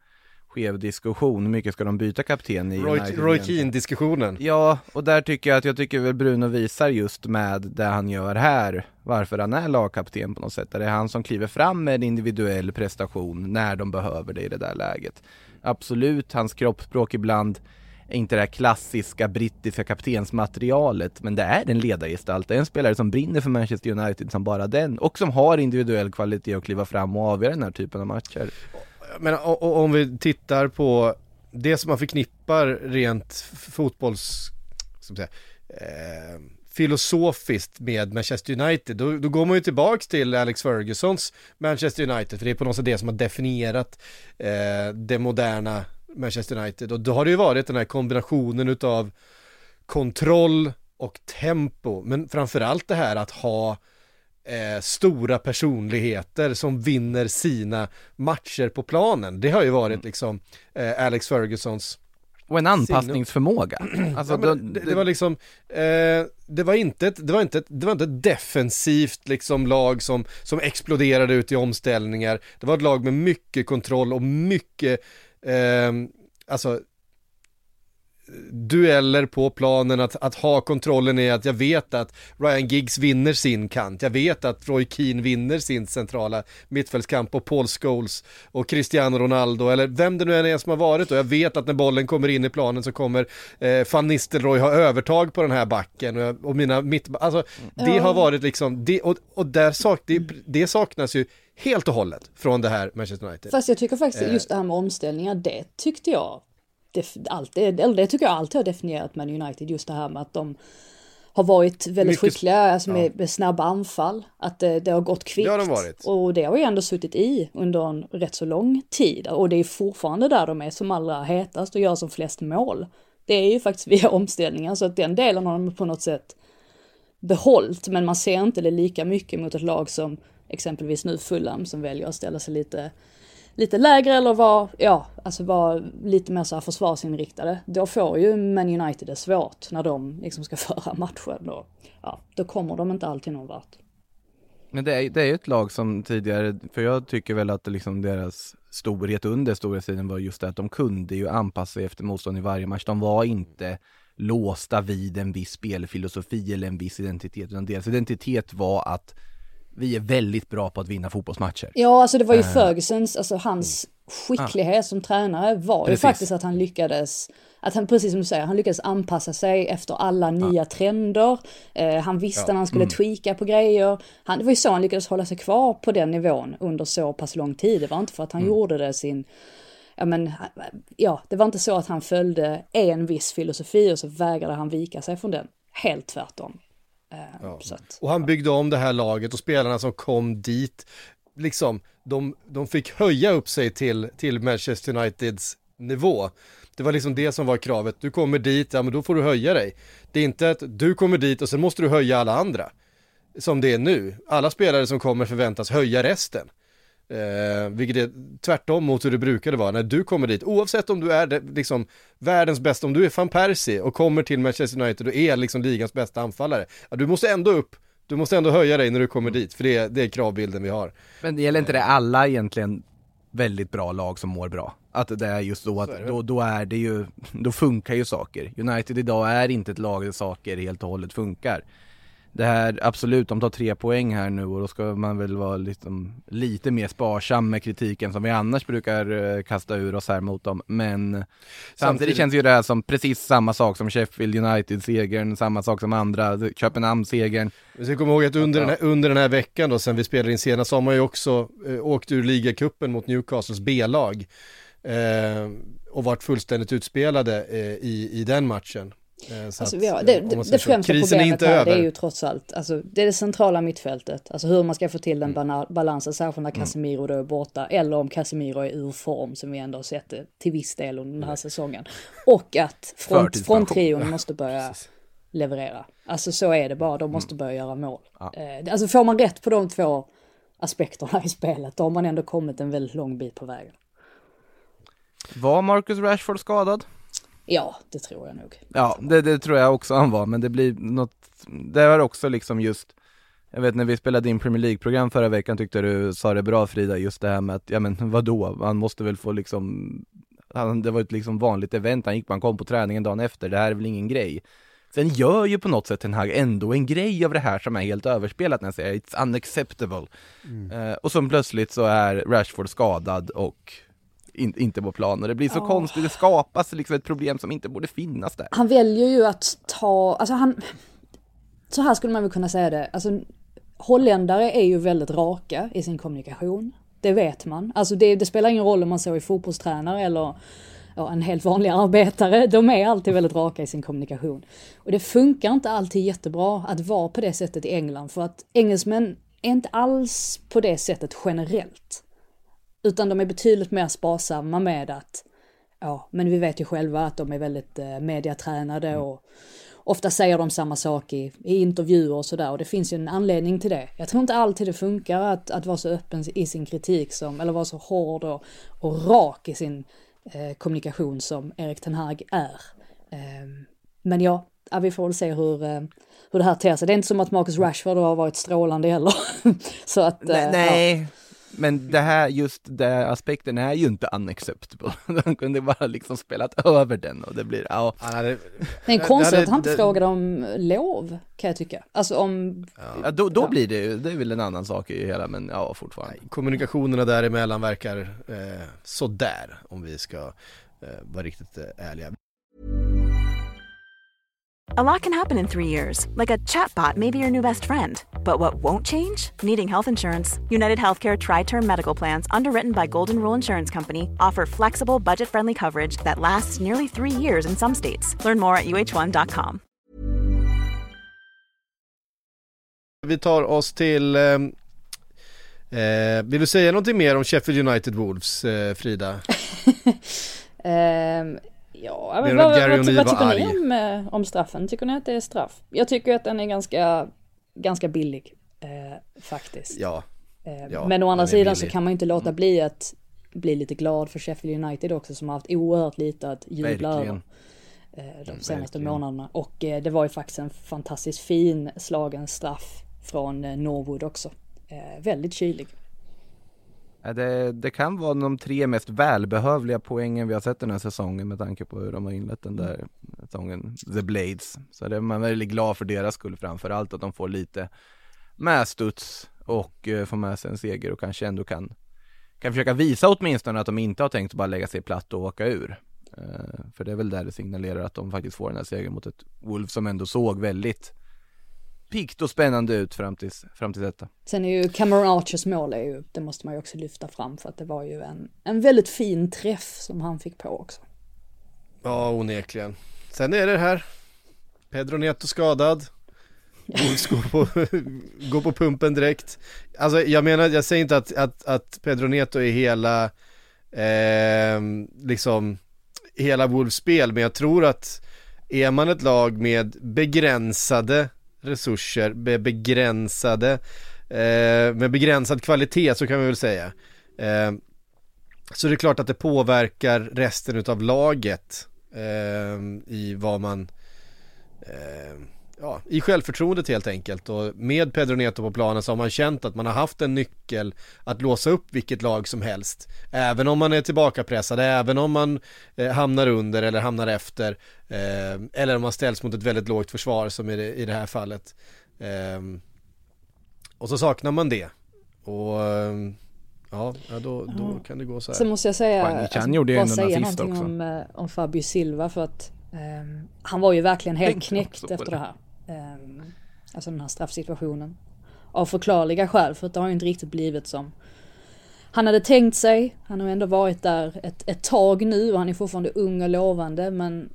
skev diskussion. Hur mycket ska de byta kapten i Roy, Roy Keane-diskussionen. Ja, och där tycker jag att jag tycker väl Bruno visar just med det han gör här, varför han är lagkapten på något sätt. Det är han som kliver fram med en individuell prestation när de behöver det i det där läget. Absolut, hans kroppsspråk ibland inte det här klassiska brittiska kaptensmaterialet, men det är en ledargestalt. Det är en spelare som brinner för Manchester United som bara den och som har individuell kvalitet att kliva fram och avgöra den här typen av matcher. Men om vi tittar på det som man förknippar rent fotbolls, som säga, eh, filosofiskt med Manchester United, då, då, går man ju tillbaks till Alex Fergusons Manchester United, för det är på något sätt det som har definierat eh, det moderna Manchester United och då har det ju varit den här kombinationen utav kontroll och tempo, men framförallt det här att ha eh, stora personligheter som vinner sina matcher på planen. Det har ju varit mm. liksom eh, Alex Fergusons och en anpassningsförmåga. *clears throat* Alltså, ja, det, det, var liksom, eh, det var inte ett, det var inte ett, det var inte ett defensivt liksom lag som, som exploderade ut i omställningar. Det var ett lag med mycket kontroll och mycket eh, alltså dueller på planen, att, att ha kontrollen i att jag vet att Ryan Giggs vinner sin kant, jag vet att Roy Keane vinner sin centrala mittfältskamp och Paul Scholes och Cristiano Ronaldo eller vem det nu än är som har varit och jag vet att när bollen kommer in i planen så kommer eh, van Nistelrooy ha övertag på den här backen. Och, och mina mitt, alltså det har varit liksom, det, och, och där sak, det, det saknas ju helt och hållet från det här Manchester United. Fast jag tycker faktiskt Eh. just det här med omställningar, det tyckte jag, def- alltid, eller det tycker jag alltid har definierat Man United, just det här med att de har varit väldigt Mycket- skickliga alltså med, med snabba anfall, att det, det har gått kvickt. Det har de varit. Och det har ju ändå suttit i under en rätt så lång tid. Och det är fortfarande där de är som allra hetast och gör som flest mål. Det är ju faktiskt via *laughs* omställningar, så att den delen har de på något sätt behållt, men man ser inte det lika mycket mot ett lag som exempelvis nu Fulham som väljer att ställa sig lite, lite lägre eller vara, ja, alltså vara lite mer så här försvarsinriktade. Då får ju Man United det svårt när de liksom ska *laughs* föra matchen och ja, då kommer de inte alltid någon vart. Men det är, det är ju ett lag som tidigare, för jag tycker väl att liksom deras storhet under storhetstiden var just det att de kunde ju anpassa sig efter motstånd i varje match. De var inte låsta vid en viss spelfilosofi eller en viss identitet, utan deras identitet var att vi är väldigt bra på att vinna fotbollsmatcher. Ja, alltså det var ju Eh. Fergusons, alltså hans skicklighet som tränare var Precis. ju faktiskt att han lyckades, att han precis som du säger, han lyckades anpassa sig efter alla nya trender. Eh, han visste när han skulle tweaka på grejer. Han, det var ju så han lyckades hålla sig kvar på den nivån under så pass lång tid. Det var inte för att han gjorde det sin, ja men, ja, det var inte så att han följde en viss filosofi och så vägrade han vika sig från den. Helt tvärtom. Eh, så att, Och han byggde om det här laget och spelarna som kom dit, liksom, de, de fick höja upp sig till, till Manchester Uniteds nivå. Det var liksom det som var kravet, du kommer dit, ja men då får du höja dig. Det är inte att du kommer dit och sen måste du höja alla andra. Som det är nu. Alla spelare som kommer förväntas höja resten. Eh, vilket är tvärtom mot hur det brukade vara. När du kommer dit, oavsett om du är det, liksom världens bästa, om du är van Persie och kommer till Manchester United och är liksom ligans bästa anfallare. Ja, du måste ändå upp, du måste ändå höja dig när du kommer dit, för det är, det är kravbilden vi har. Men det gäller inte det alla egentligen väldigt bra lag som mår bra? Att det är just så att är då, då är det ju, då funkar ju saker. United idag är inte ett lag där saker helt och hållet funkar. Det här, absolut, de tar tre poäng här nu och då ska man väl vara liksom lite mer sparsam med kritiken som vi annars brukar eh, kasta ur oss här mot dem. Men samtidigt, Samtidigt- känns ju det här som precis samma sak som Sheffield United-segern, samma sak som andra, Köpenhamn-segern. Vi ska komma ihåg att under, den här, under den här veckan då, sen vi spelade in senast, så har man ju också eh, åkt ur ligacupen mot Newcastles B-lag. Eh, och varit fullständigt utspelade eh, i, i den matchen. Eh, så Alltså, att, ja, det, eh, det, det så. främsta problemet här över. det är ju trots allt, alltså, det är det centrala mittfältet. Alltså hur man ska få till den Mm. balansen, särskilt när Casemiro då är borta. Eller om Casemiro är ur form, som vi ändå har sett det till viss del under den här säsongen. Och att front, fronttrion *laughs* måste börja leverera. Alltså så är det bara, de måste börja göra mål. Eh, alltså får man rätt på de två aspekterna i spelet, då har man ändå kommit en väldigt lång bit på vägen. Var Marcus Rashford skadad? Ja, det tror jag nog. Ja, det, det tror jag också han var, men det blir något, det var också liksom just Jag vet när vi spelade in Premier League-program förra veckan tyckte du sa det bra Frida, just det här med att, ja men vadå, han måste väl få liksom han, Det var ett liksom vanligt event, han gick, han kom på träningen dagen efter, det här är väl ingen grej. Sen gör ju på något sätt Ten Hag ändå en grej av det här som är helt överspelat när jag säger it's unacceptable. Eh, Och så plötsligt så är Rashford skadad och in, inte på plan och det blir så Ja. konstigt, det skapas liksom ett problem som inte borde finnas där Han väljer ju att ta, alltså han, så här skulle man väl kunna säga det, alltså holländare är ju väldigt raka i sin kommunikation. Det vet man. Alltså det, det spelar ingen roll om man så är fotbollstränare eller ja, en helt vanlig arbetare. De är alltid väldigt raka i sin kommunikation. Och det funkar inte alltid jättebra att vara på det sättet i England för att engelsmän är inte alls på det sättet generellt. Utan de är betydligt mer sparsamma med att Ja, men vi vet ju själva att de är väldigt eh, mediatränade och ofta säger de samma sak i, i intervjuer och sådär och det finns ju en anledning till det. Jag tror inte alltid det funkar att, att vara så öppen i sin kritik som, eller vara så hård och, och rak i sin eh, kommunikation som Erik Ten Hag är. Ehm, men ja, ja, vi får väl se hur, eh, hur det här ter sig. Det är inte som att Marcus Rashford har varit strålande heller. *laughs* så att, eh, Nej, nej. Men det här, just den aspekten är ju inte unacceptable. *laughs* De kunde bara liksom spelat över den och det blir, ja. Det är konstigt att han inte frågade om lov, kan jag tycka. Alltså om, ja då, då blir det ju, det är väl en annan sak i hela, men ja fortfarande. kommunikationerna däremellan verkar eh, sådär om vi ska eh, vara riktigt eh, ärliga. A lot can happen in three years, like a chatbot may be your new best friend. But what won't change? Needing health insurance. United Healthcare Tri Term Medical Plans, underwritten by Golden Rule Insurance Company, offer flexible, budget friendly coverage that lasts nearly three years in some states. Learn more at uh1.com. Vi tar oss till eh, eh, Vill du säga någonting mer om Sheffield United Wolves, eh, Frida? *laughs* ehm, ja, men vad, vad, vad var tycker ni arg. om, eh, om straffen? Tycker ni att det är straff? Jag tycker att den är ganska, ganska billig, eh, faktiskt. Ja, Eh, Ja, men å andra sidan så kan man ju inte låta bli att bli lite glad för Sheffield United också som har haft oerhört lite att jubla över eh, de Mm, senaste verkligen. månaderna. Och eh, det var ju faktiskt en fantastiskt fin slagen straff från Norwood också. Väldigt kylig. Det, det kan vara de tre mest välbehövliga poängen vi har sett den här säsongen med tanke på hur de har inlett den där säsongen, The Blades. Så det är man väldigt glad för deras skull framförallt att de får lite medstuds och uh, får med sig en seger och kanske ändå kan, kan försöka visa åtminstone att de inte har tänkt bara lägga sig platt och åka ur. Uh, för det är väl där det signalerar att de faktiskt får den här segern mot ett Wolf som ändå såg väldigt pikt och spännande ut fram tills, fram till detta. Sen är ju Cameron Archers mål är ju, det måste man ju också lyfta fram för att det var ju en, en väldigt fin träff som han fick på också. ja onekligen. Sen är det här, Pedro Neto skadad. Wolves går på, *laughs* går på pumpen direkt. Alltså jag menar, jag säger inte att, att, att Pedro Neto är hela, eh, liksom, hela Wolves spel, men jag tror att är man ett lag med begränsade resurser, med begränsade, eh, med begränsad kvalitet så kan vi väl säga. Eh, så det är klart att det påverkar resten utav laget eh, i vad man eh, ja, i självförtroendet helt enkelt och med Pedro Neto på planen så har man känt att man har haft en nyckel att låsa upp vilket lag som helst. Även om man är tillbakapressad, även om man eh, hamnar under eller hamnar efter eh, eller om man ställs mot ett väldigt lågt försvar som i det, i det här fallet. Eh, och så saknar man det. Och eh, ja, ja då, då kan det gå så här. Sen måste jag säga, Fan, gjorde bara en säga någonting också. om, eh, om Fabio Silva för att ehm, han var ju verkligen helt knäckt efter det. det här. Ehm, alltså den här straffsituationen. Av förklarliga skäl, för det har ju inte riktigt blivit som han hade tänkt sig. Han har ändå varit där ett, ett tag nu och han är fortfarande ung och lovande men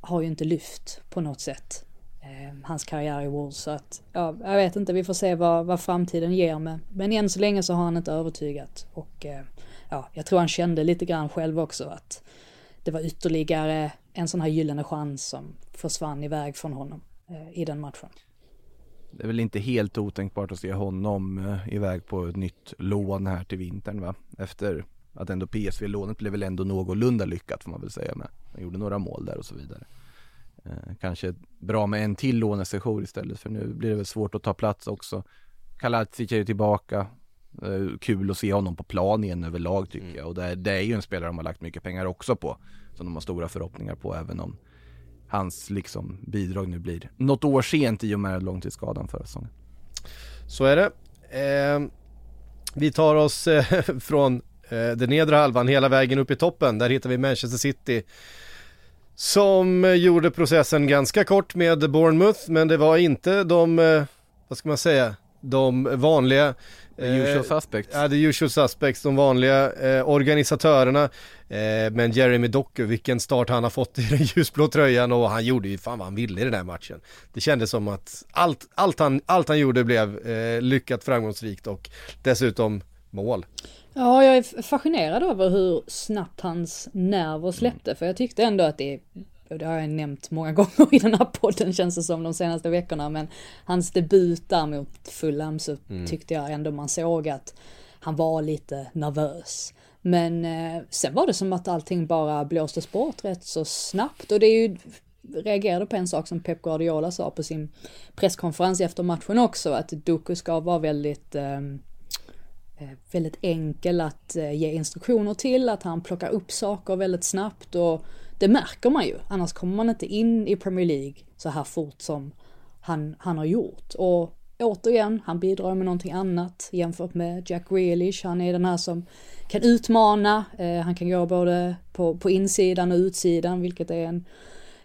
har ju inte lyft på något sätt. Eh, hans karriär i Wolves så att, ja, jag vet inte, vi får se vad, vad framtiden ger med. Men än så länge så har han inte övertygat och eh, ja, jag tror han kände lite grann själv också att det var ytterligare en sån här gyllene chans som försvann iväg från honom i den matchen. Det är väl inte helt otänkbart att se honom eh, iväg på ett nytt lån här till vintern va? Efter att ändå PSV-lånet blev väl ändå någorlunda lyckat får man väl säga med. Han gjorde några mål där och så vidare. Eh, kanske bra med en till lånesession istället för nu blir det väl svårt att ta plats också. Kaladzic är ju tillbaka. Eh, kul att se honom på plan igen överlag tycker jag och det, är- det är ju en spelare de har lagt mycket pengar också på. Som de har stora förhoppningar på även om hans liksom bidrag nu blir något år sent i och med långtidsskadan förra säsongen. Så är det. Eh, vi tar oss eh, *laughs* från eh, den nedre halvan hela vägen upp i toppen. Där hittar vi Manchester City. Som eh, gjorde processen ganska kort med Bournemouth, men det var inte de, eh, vad ska man säga, de vanliga The usual eh, suspects. Ja, the usual suspects, de vanliga eh, organisatörerna. Eh, men Jeremy Doku, vilken start han har fått i den *laughs* ljusblå tröjan och han gjorde ju fan vad han ville i den här matchen. Det kändes som att allt, allt, han, allt han gjorde blev eh, lyckat framgångsrikt och dessutom mål. Ja, jag är fascinerad över hur snabbt hans nerver släppte, för jag tyckte ändå att det, det har jag nämnt många *laughs* gånger i den här podden känns det som de senaste veckorna, men hans debut där mot Fulham så tyckte jag ändå man såg att han var lite nervös. Men eh, sen var det som att allting bara blåstes bort rätt så snabbt. Och det är ju reagerade på en sak som Pep Guardiola sa på sin presskonferens efter matchen också, att Doku ska vara väldigt ehm, eh, väldigt enkel att eh, ge instruktioner till, att han plockar upp saker väldigt snabbt. Och det märker man ju. Annars kommer man inte in i Premier League så här fort som han, han har gjort. Och återigen, han bidrar med någonting annat jämfört med Jack Grealish. Han är den här som kan utmana, eh, han kan gå både på, på insidan och utsidan, vilket är en,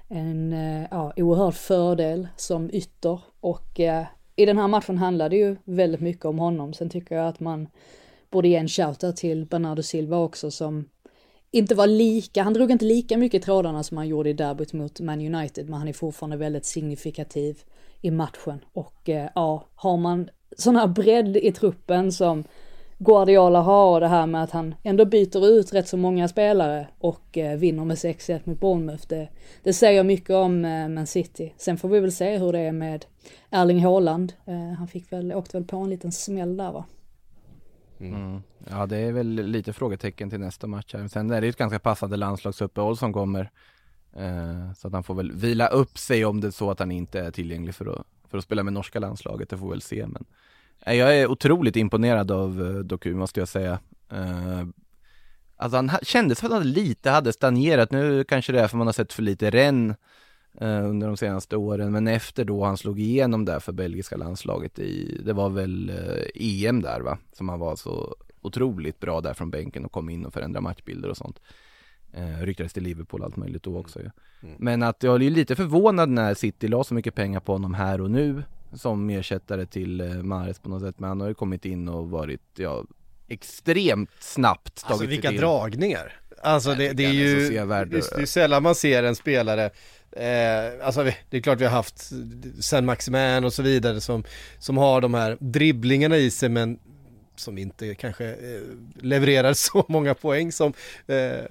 en eh, ja, oerhörd fördel som ytter. Och eh, i den här matchen handlade det ju väldigt mycket om honom. Sen tycker jag att man borde ge en shoutout till Bernardo Silva också som inte var lika, han drog inte lika mycket trådarna som han gjorde i derbyt mot Man United, men han är fortfarande väldigt signifikativ i matchen. Och eh, ja, har man sån här bredd i truppen som Guardiola har och det här med att han ändå byter ut rätt så många spelare och eh, vinner med 6-1 mot Bournemouth. Det, det säger mycket om eh, Man City. Sen får vi väl se hur det är med Erling Haaland. Eh, han fick väl, åkte väl på en liten smäll där va? Mm. mm. Ja det är väl lite frågetecken till nästa match här. Sen är det ju ett ganska passande landslagsuppehåll som kommer. Eh, så att han får väl vila upp sig om det är så att han inte är tillgänglig för att, för att spela med norska landslaget. Det får vi väl se men eh, jag är otroligt imponerad av eh, Doku måste jag säga. Eh, alltså han kändes som att han lite hade stagnerat. Nu kanske det är för man har sett för lite renn under de senaste åren. Men efter då han slog igenom där för belgiska landslaget i, det var väl EM där va? Som han var så otroligt bra där från bänken och kom in och förändrade matchbilder och sånt. Eh, ryktades till Liverpool allt möjligt då också ju. Mm. Men att jag är lite förvånad när City la så mycket pengar på honom här och nu som ersättare till eh, Mahrez på något sätt. Men han har ju kommit in och varit, ja, extremt snabbt Alltså vilka dragningar! Alltså det, det är ju, det är sällan man ser en spelare Eh, alltså det är klart vi har haft Sen Maximan och så vidare som, som har de här dribblingarna i sig men som inte kanske eh, levererar *laughs* så många poäng som eh,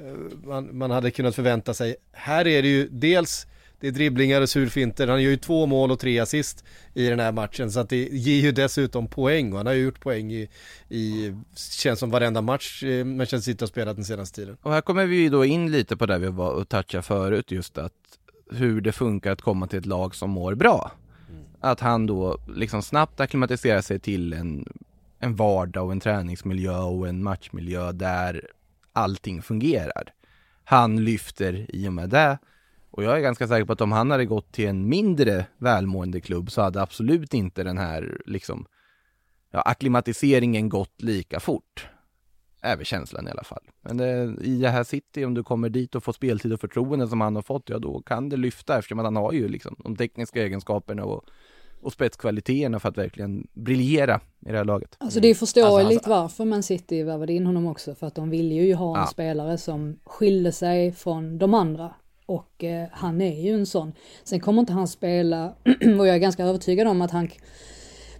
man, man hade kunnat förvänta sig. Här är det ju dels det är dribblingar och surfinter, han gör ju två mål och tre assist i den här matchen så att det ger ju dessutom poäng och han har ju gjort poäng i, i känns som varenda match eh, Manchester City har spelat den senaste tiden. Och här kommer vi ju då in lite på det vi var och touchade förut just att hur det funkar att komma till ett lag som mår bra. Mm. Att han då liksom snabbt akklimatiserar sig till en en vardag och en träningsmiljö och en matchmiljö där allting fungerar. Han lyfter i och med det och jag är ganska säker på att om han hade gått till en mindre välmående klubb så hade absolut inte den här liksom ja, akklimatiseringen gått lika fort. Är väl känslan i alla fall. Men det, i det här City, om du kommer dit och får speltid och förtroende som han har fått, ja då kan det lyfta eftersom att han har ju liksom de tekniska egenskaperna och och spetskvaliteterna för att verkligen briljera i det här laget. Alltså det är förståeligt alltså, varför Man City värvade in honom också, för att de ville ju ha en ja. spelare som skilde sig från de andra. Och eh, han är ju en sån. Sen kommer inte han spela, *clears throat* och jag är ganska övertygad om att han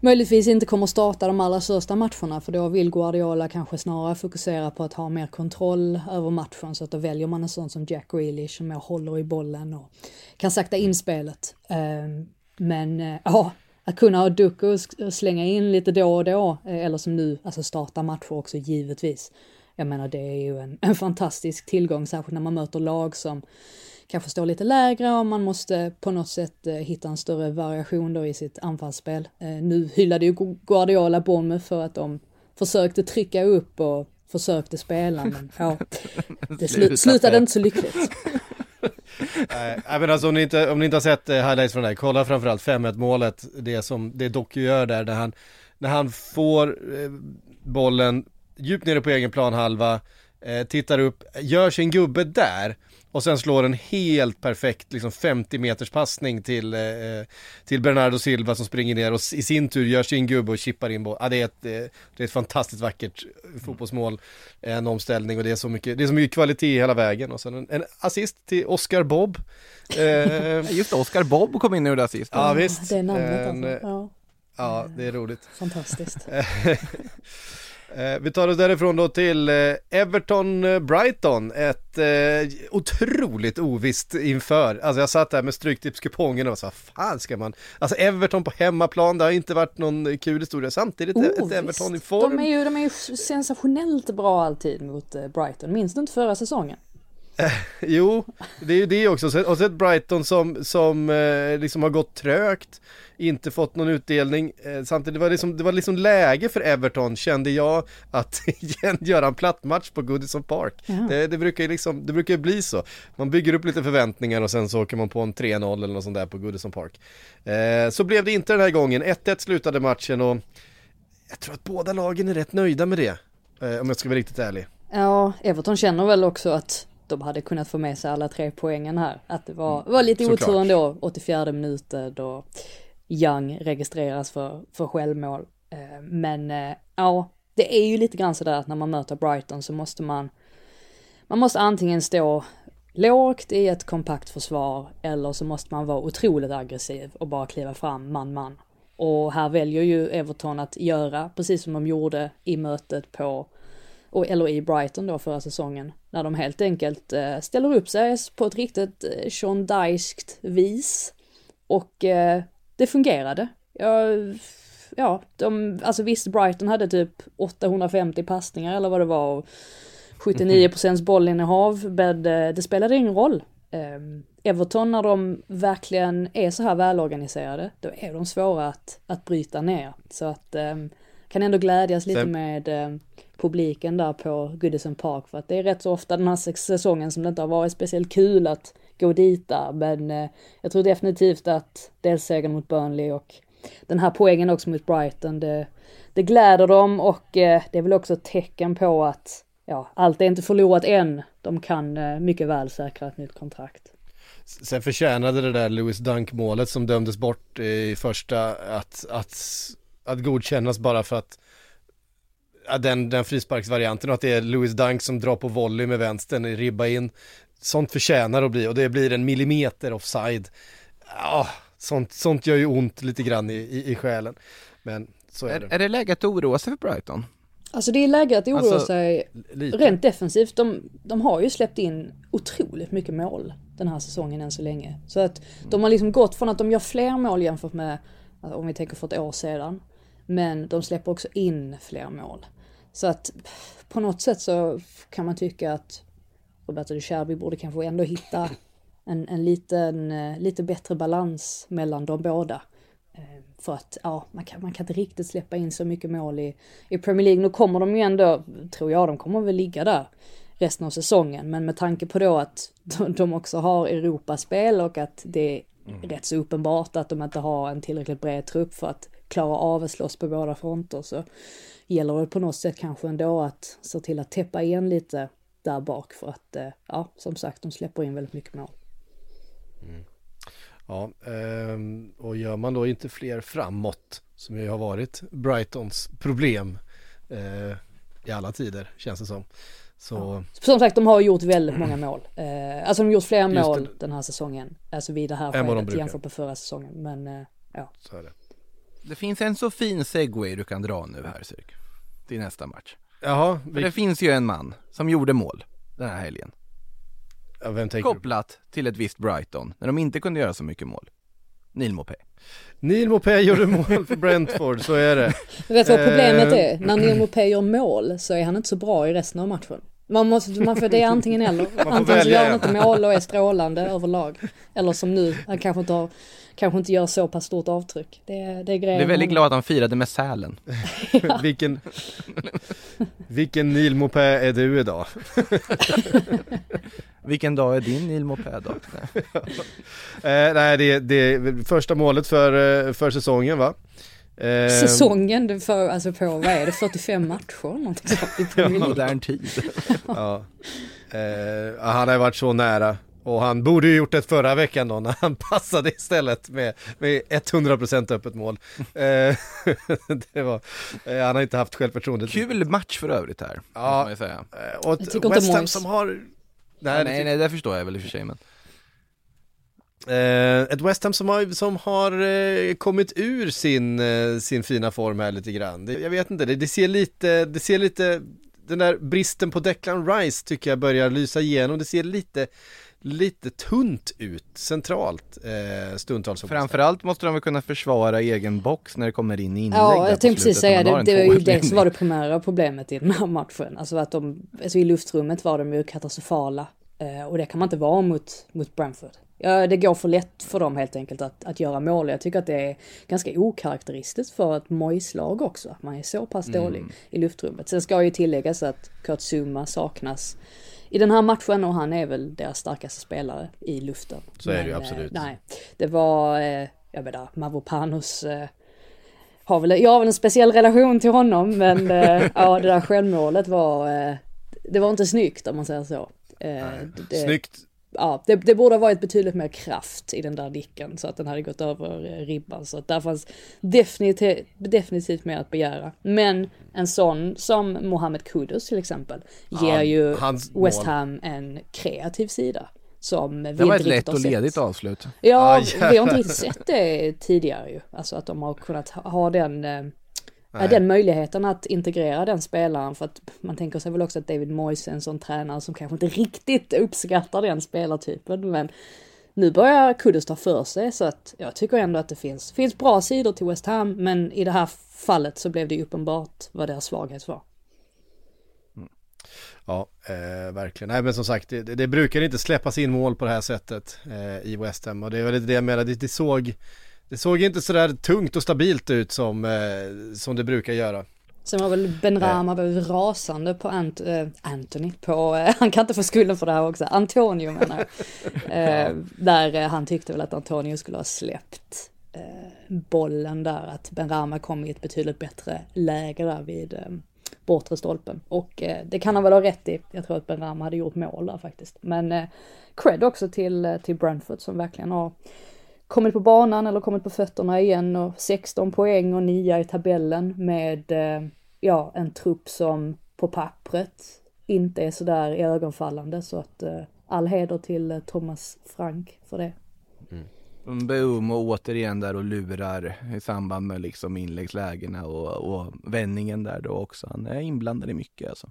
möjligtvis inte kommer starta de allra största matcherna, för då vill Guardiola kanske snarare fokusera på att ha mer kontroll över matchen, så att då väljer man en sån som Jack Grealish som jag håller i bollen och kan sakta in spelet. Ehm, men eh, ja, att kunna ha Ducko och slänga in lite då och då, eh, eller som nu, alltså starta matcher också givetvis. Jag menar det är ju en, en fantastisk tillgång, särskilt när man möter lag som kanske står lite lägre och man måste på något sätt eh, hitta en större variation då i sitt anfallsspel. Eh, nu hyllade ju Guardiola Bournemouth för att de försökte trycka upp och försökte spela, men *laughs* ja, det slu slutade inte så lyckligt. *laughs* Nej, men alltså om ni, inte, om ni inte har sett eh, highlights från det här, kolla framförallt 5-1 målet, det som det Doku gör där, när han, när han får bollen djupt nere på egen planhalva, eh, tittar upp, gör sin gubbe där och sen slår en helt perfekt liksom 50 meters passning till, eh, till Bernardo Silva som springer ner och i sin tur gör sin gubbe och chippar in bollen. Ja, det, är ett, det är ett fantastiskt vackert fotbollsmål, en omställning och det är så mycket, det är så mycket kvalitet hela vägen. Och sen en, en assist till Oscar Bob. Eh, *laughs* Just Oscar Bob kom in och gjorde assist. Ja, visst. Det är namnet alltså. Ja. Ja, det är roligt. Fantastiskt. *laughs* Eh, vi tar oss därifrån då till eh, Everton-Brighton, eh, ett otroligt ovisst inför. Alltså jag satt där med stryktipskupongen och var så fan ska man, alltså Everton på hemmaplan, det har inte varit någon kul historia. Samtidigt oh, ett Everton i form. De är, ju, de är ju sensationellt bra alltid mot Brighton, minns du inte förra säsongen? jo, det är ju det också. Och så ett Brighton som, som liksom har gått trögt inte fått någon utdelning. Eh, samtidigt var det, liksom, det var liksom läge för Everton, kände jag, att *laughs* göra en plattmatch på Goodison Park. Det, det, brukar ju liksom, det brukar bli så. Man bygger upp lite förväntningar och sen så åker man på en 3-0 eller något sånt där på Goodison Park. Eh, så blev det inte den här gången, 1-1 slutade matchen och jag tror att båda lagen är rätt nöjda med det. Eh, om jag ska vara riktigt ärlig. Ja, Everton känner väl också att de hade kunnat få med sig alla tre poängen här. Att det var, Mm, var lite såklart. otur ändå, 84 minuter då Young registreras för, för självmål. Eh, men eh, ja, det är ju lite grann sådär att när man möter Brighton så måste man, man måste antingen stå lågt i ett kompakt försvar eller så måste man vara otroligt aggressiv och bara kliva fram man man. Och här väljer ju Everton att göra precis som de gjorde i mötet på och, eller i Brighton då förra säsongen, när de helt enkelt eh, ställer upp sig på ett riktigt Sean vis. Och det fungerade. Ja, ja, de, alltså visst, Brighton hade typ 850 passningar eller vad det var och 79 procents bollinnehav, men eh, det spelade ingen roll. Eh, Everton när de verkligen är så här välorganiserade, då är de svåra att, att bryta ner. Så att eh, kan ändå glädjas lite Sen- med eh, publiken där på Goodison Park för att det är rätt så ofta den här säsongen som det inte har varit speciellt kul att gå dit där men eh, jag tror definitivt att dels segern mot Burnley och den här poängen också mot Brighton det, det gläder dem och eh, det är väl också ett tecken på att ja, allt är inte förlorat än. De kan eh, mycket väl säkra ett nytt kontrakt. Sen förtjänade det där Lewis Dunk-målet som dömdes bort eh, i första att, att, att godkännas bara för att den, den frisparksvarianten och att det är Lewis Dunk som drar på volley med vänstern i ribba in. Sånt förtjänar att bli och det blir en millimeter offside. Ja, sånt, sånt gör ju ont lite grann i, i, i själen. Men så är Är, det. är det läge att oroa sig för Brighton? Alltså det är läge att oroa Alltså, sig Lite. rent defensivt. De, de har ju släppt in otroligt mycket mål den här säsongen än så länge. Så att de har liksom gått från att de gör fler mål jämfört med om vi tänker för ett år sedan. Men de släpper också in fler mål. Så att på något sätt så kan man tycka att Roberto de Cherby borde kanske ändå hitta *laughs* en, en liten, eh, lite bättre balans mellan de båda. Eh, För att ja, man kan, man kan inte riktigt släppa in så mycket mål i, i Premier League. Nu kommer de ju ändå, tror jag, de kommer väl ligga där resten av säsongen. Men med tanke på då att *laughs* de, också har Europaspel och att det är rätt så uppenbart att de inte har en tillräckligt bred trupp för att klara av att slåss på båda fronter så gäller det på något sätt kanske ändå att se till att täppa igen lite där bak för att, eh, ja, som sagt, de släpper in väldigt mycket mål. Ja, ehm, och gör man då inte fler framåt som ju har varit Brightons problem eh, i alla tider känns det som. Så Som sagt, de har gjort väldigt många *clears throat* mål. Eh, alltså de har gjort fler mål det. den här säsongen. Alltså vid det här de skedet brukar. jämfört med förra säsongen. Men eh, ja. så är det. Det finns en så fin segway du kan dra nu här Cirk. Till nästa match. Jaha, För vi, det finns ju en man som gjorde mål den här helgen. ja, vem tänker du? Kopplat till ett visst Brighton, när de inte kunde göra så mycket mål. Neil Mopé. Neil Mopé gjorde mål för Brentford, så är det. Men *laughs* vet du vad problemet Eh. är? När Neil Mopé gör mål så är han inte så bra i resten av matchen. Man måste, man får, det är antingen eller. Antingen så välja gör han inte mål och är strålande överlag. Eller som nu, han kanske inte, har, kanske inte gör så pass stort avtryck. Det, är- det är grejen. Jag är väldigt glad att han firade med Sälen. *laughs* vilken, vilken Neil Mopé är du idag? *laughs* Vilken dag är din Neil Mopé då? *laughs* Eh, nej, det, det är första målet för, eh, för säsongen va? Eh. Säsongen, för, alltså på, vad är det, 45 matcher eller någonting sånt i. Modern tid. *laughs* Ja. Eh, han har varit så nära. Och han borde ju gjort det förra veckan då när han *laughs* passade istället med, med 100% öppet mål. Eh, *laughs* det var, eh, han har inte haft självförtroendet. Kul match för övrigt här, Ja. måste man ju säga. Och Jag West Ham som har... Nej, Nej, nej, nej, det förstår jag väl i och för sig men. Eh, ett West Ham som har, som har eh, kommit ur sin, eh, sin fina form här lite grann. Det, jag vet inte, det, det ser lite, det ser lite, den där bristen på Declan Rice tycker jag börjar lysa igenom. Det ser lite, lite tunt ut centralt eh, stundtals. Framförallt måste de väl kunna försvara egen box när det kommer in inlägg Ja, jag tänkte precis säga det. Det var ju det som var det primära problemet i den här matchen. Alltså att de, alltså i luftrummet var de ju katastrofala. Eh, och det kan man inte vara mot, mot Brentford. Ja, det går för lätt för dem helt enkelt att, att göra mål. Jag tycker att det är ganska okaraktäristiskt för ett Moise-lag också, att man är så pass dålig Mm. i luftrummet. Sen ska ju tilläggas att Kurt Zuma saknas i den här matchen och han är väl deras starkaste spelare i luften. Så är det ju Men, absolut. Eh, nej, det var, eh, jag menar, Mavropanos eh, har väl, jag har väl en speciell relation till honom men eh, *laughs* ja det där självmålet var, eh, det var inte snyggt om man säger så. Eh, det, Snyggt. Ja, det, det borde ha varit betydligt mer kraft i den där nicken så att den hade gått över eh, ribban. Så att där fanns definitivt, definitivt mer att begära. Men en sån som Mohamed Kudus till exempel ger Ja, ju West. Ham en kreativ sida. Som vi Det var ett lätt och sett. ledigt avslut. Ja, Ah, vi har inte riktigt sett det tidigare ju. Alltså att de har kunnat ha ha den, ja, den möjligheten att integrera den spelaren. För att man tänker sig väl också att David Moyes är en sån tränare som kanske inte riktigt uppskattar den spelartypen. Men nu börjar Kudus ta för sig så att jag tycker ändå att det finns, finns bra sidor till West Ham. Men i det här fallet så blev det uppenbart vad deras svaghet var. Ja, eh, verkligen. Nej men som sagt, det, det brukar inte släppas in mål på det här sättet eh, i West Ham och det är väl lite det jag menar, det, det såg det såg inte sådär tungt och stabilt ut som, eh, som det brukar göra. Sen var väl Ben Rama blev rasande på Ant äh, Anthony, på, äh, *laughs* han kan inte få skulden för det här också, Antonio menar jag. *laughs* äh, Där äh, han tyckte väl att Antonio skulle ha släppt äh, bollen där, att Ben Rama kom i ett betydligt bättre läge där vid äh, bortre stolpen. Och äh, det kan han väl ha rätt i, jag tror att Ben Rama hade gjort mål där faktiskt. Men äh, cred också till, äh, till Brentford som verkligen har kommit på banan eller kommit på fötterna igen och 16 poäng och 9 i tabellen med eh, ja, en trupp som på pappret inte är sådär ögonfallande så att eh, all heder till eh, Thomas Frank för det. Mm. Boom och återigen där och lurar i samband med liksom inläggslägena och, och vändningen där då också. Han är inblandad i mycket alltså.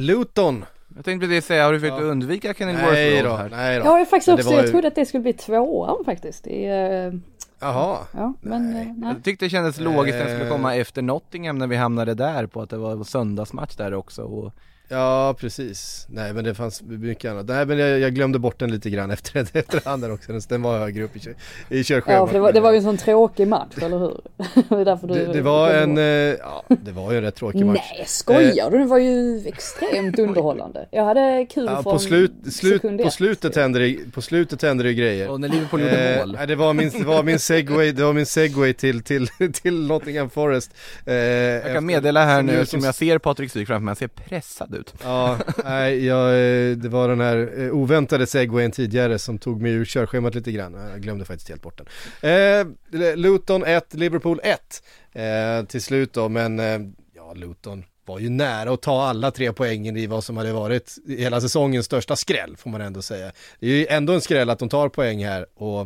Luton! Jag tänkte precis säga, har du försökt Ja. undvika Kenilworth Nej då, här? nej då. Jag har ju faktiskt också, var jag ju- trodde att det skulle bli tvåan faktiskt. I, eh, Jaha. ja, men Nej. eh, nej. Jag tyckte det kändes logiskt att den skulle Eh. komma efter Nottingham när vi hamnade där på att det var söndagsmatch där också och Ja precis, nej men det fanns mycket annat. Nej men jag, jag glömde bort den lite grann *laughs* efter, efterhand där också, Den- var högre upp i, kö- i körschemat. Ja, för det var, det var ju en sån tråkig match, eller hur? *laughs* det, är därför du, det, det var en, eh, ja det var ju en rätt tråkig match. Nej, skojar du? Det var ju extremt underhållande. Jag hade kul Ja, från på, slut, slut, sekund på slutet hände det, på slutet hände det grejer. Och när Liverpool gjorde Eh, mål. nej, det var min, det var min segway, det var min segway till, till, *laughs* till Nottingham Forest. Eh, Jag kan meddela här som nu, som jag ser Patrik Syk framför mig, han ser pressad ut. Ja, nej, jag, eh, det var den här eh, oväntade segwayen tidigare som tog mig ur körschemat lite grann. Jag glömde faktiskt helt bort den. Eh, Luton 1, Liverpool 1 eh, till slut då, men eh, ja, Luton var ju nära att ta alla tre poängen i vad som hade varit hela säsongens största skräll, får man ändå säga. Det är ju ändå en skräll att de tar poäng här och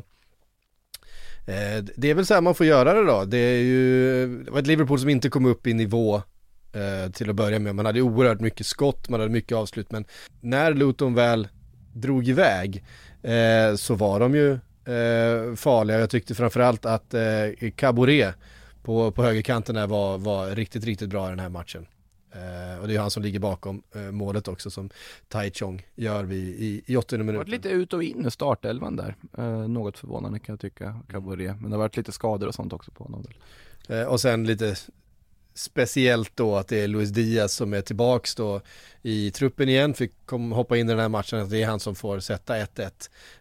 eh, det är väl så här man får göra det då. Det är ju, det var ett Liverpool som inte kom upp i nivå eh, till att börja med. Man hade oerhört mycket skott, man hade mycket avslut, men när Luton väl drog iväg eh, så var de ju eh, farliga. Jag tyckte framförallt att eh, Caboret på, på högerkanten där var, var riktigt, riktigt bra i den här matchen. Eh, och det är han som ligger bakom eh, målet också som Tai Chong gör vi i, i 80 Det har varit minuten. lite ut och in i startelvan där. Eh, något förvånande kan jag tycka, Caboret. Men det har varit lite skador och sånt också på honom. och sen lite speciellt då att det är Luis Diaz som är tillbaks då i truppen igen, fick kom, hoppa in i den här matchen, att det är han som får sätta 1-1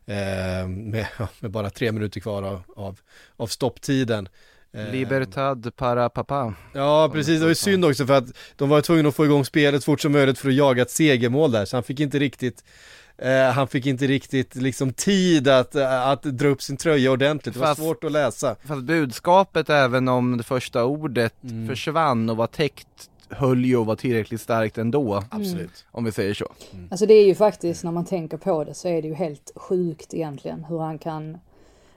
eh, med, *laughs* med bara tre minuter kvar av, av, av stopptiden. Eh, Libertad para papa. Ja precis, det var ju synd också för att de var tvungna att få igång spelet fort som möjligt för att jaga ett segermål där, så han fick inte riktigt eh, han fick inte riktigt liksom tid att, att dra upp sin tröja ordentligt, det var Fast- svårt att läsa. Fast budskapet även om det första ordet Mm. försvann och var täckt höll ju att vara tillräckligt starkt ändå. Absolut. Om vi säger så. Alltså det är ju faktiskt, när man tänker på det, så är det ju helt sjukt egentligen hur han kan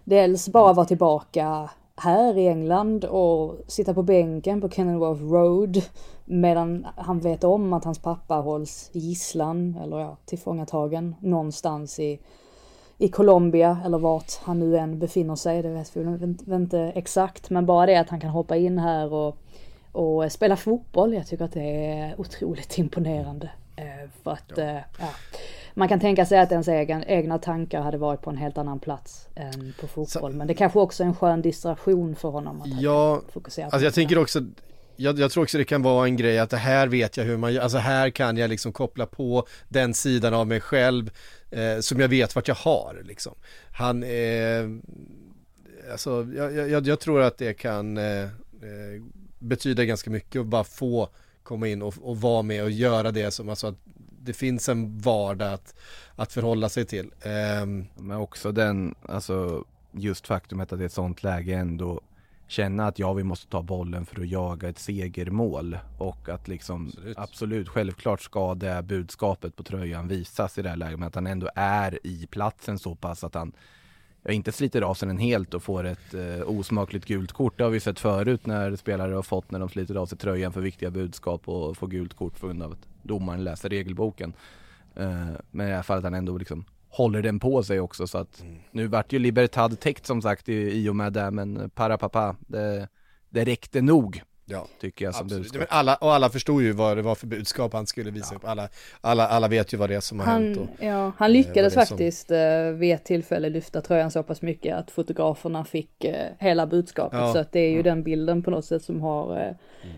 dels bara vara tillbaka här i England och sitta på bänken på Kenilworth Road medan han vet om att hans pappa hålls gisslan eller ja, tillfångatagen någonstans i, i Colombia eller vart han nu än befinner sig. Det vet vi inte, exakt, men bara det att han kan hoppa in här och, och spela fotboll. Jag tycker att det är otroligt imponerande. Eh, för att, ja. ja man kan tänka sig att ens egen, egna tankar hade varit på en helt annan plats än på fotboll. Så, men det kanske också är en skön distraktion för honom att ja, fokusera på. Alltså jag tänker också, jag, jag, tror också det kan vara en grej att det här vet jag hur man gör, alltså här kan jag liksom koppla på den sidan av mig själv eh, som jag vet vart jag har liksom. Han, eh, alltså jag, jag, jag, tror att det kan eh, eh, betyda ganska mycket att bara få komma in och, och vara med och göra det som, alltså att det finns en vardag att, att förhålla sig till. Eh, Men också den, alltså just faktumet att i ett sånt läge ändå känna att ja, vi måste ta bollen för att jaga ett segermål och att liksom absolut, absolut självklart ska det budskapet på tröjan visas i det här läget, men att han ändå är i platsen så pass att han jag inte sliter av sig den helt och får ett eh, osmakligt gult kort. Det har vi sett förut när spelare har fått när de sliter av sig tröjan för viktiga budskap och får gult kort på grund av att domaren läser regelboken. Eh, men i det här fallet han ändå liksom håller den på sig också så att mm. nu vart ju Libertad täckt som sagt i, i och med det men para pappa det, det räckte nog Ja, tycker jag som absolut. budskap. Men alla, och alla förstod ju vad det var för budskap han skulle visa ja. upp. Alla, alla, alla vet ju vad det är som har han, hänt. Och, ja, han lyckades faktiskt som... Eh, vid ett tillfälle lyfta tröjan så pass mycket att fotograferna fick uh, hela budskapet. Ja. Så att det är ju mm. den bilden på något sätt som har uh,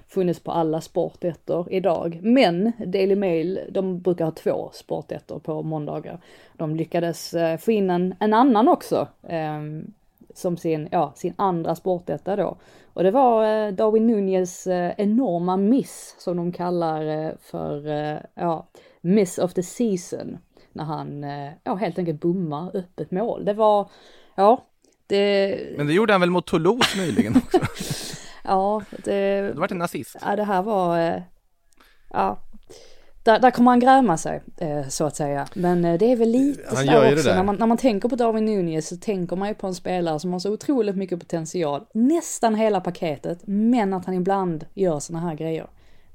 funnits på alla sportettor idag. Men Daily Mail, de brukar ha två sportettor på måndagar. De lyckades få in en, en annan också. Um, som sin, ja, sin andra sportetta då. Och det var eh, Darwin Nunez eh, enorma miss som de kallar eh, för, ja, miss of the season. När han, ja helt enkelt bommar öppet mål. Det var, ja, det... Men det gjorde han väl mot Toulouse nyligen också? *laughs* ja, det... Det var en nazist. Ja, det här var, ja, där, där kommer han gräma sig, eh, så att säga. Men eh, det är väl lite han så också, när man, när man tänker på Darwin Nunez så tänker man ju på en spelare som har så otroligt mycket potential, nästan hela paketet, men att han ibland gör sådana här grejer.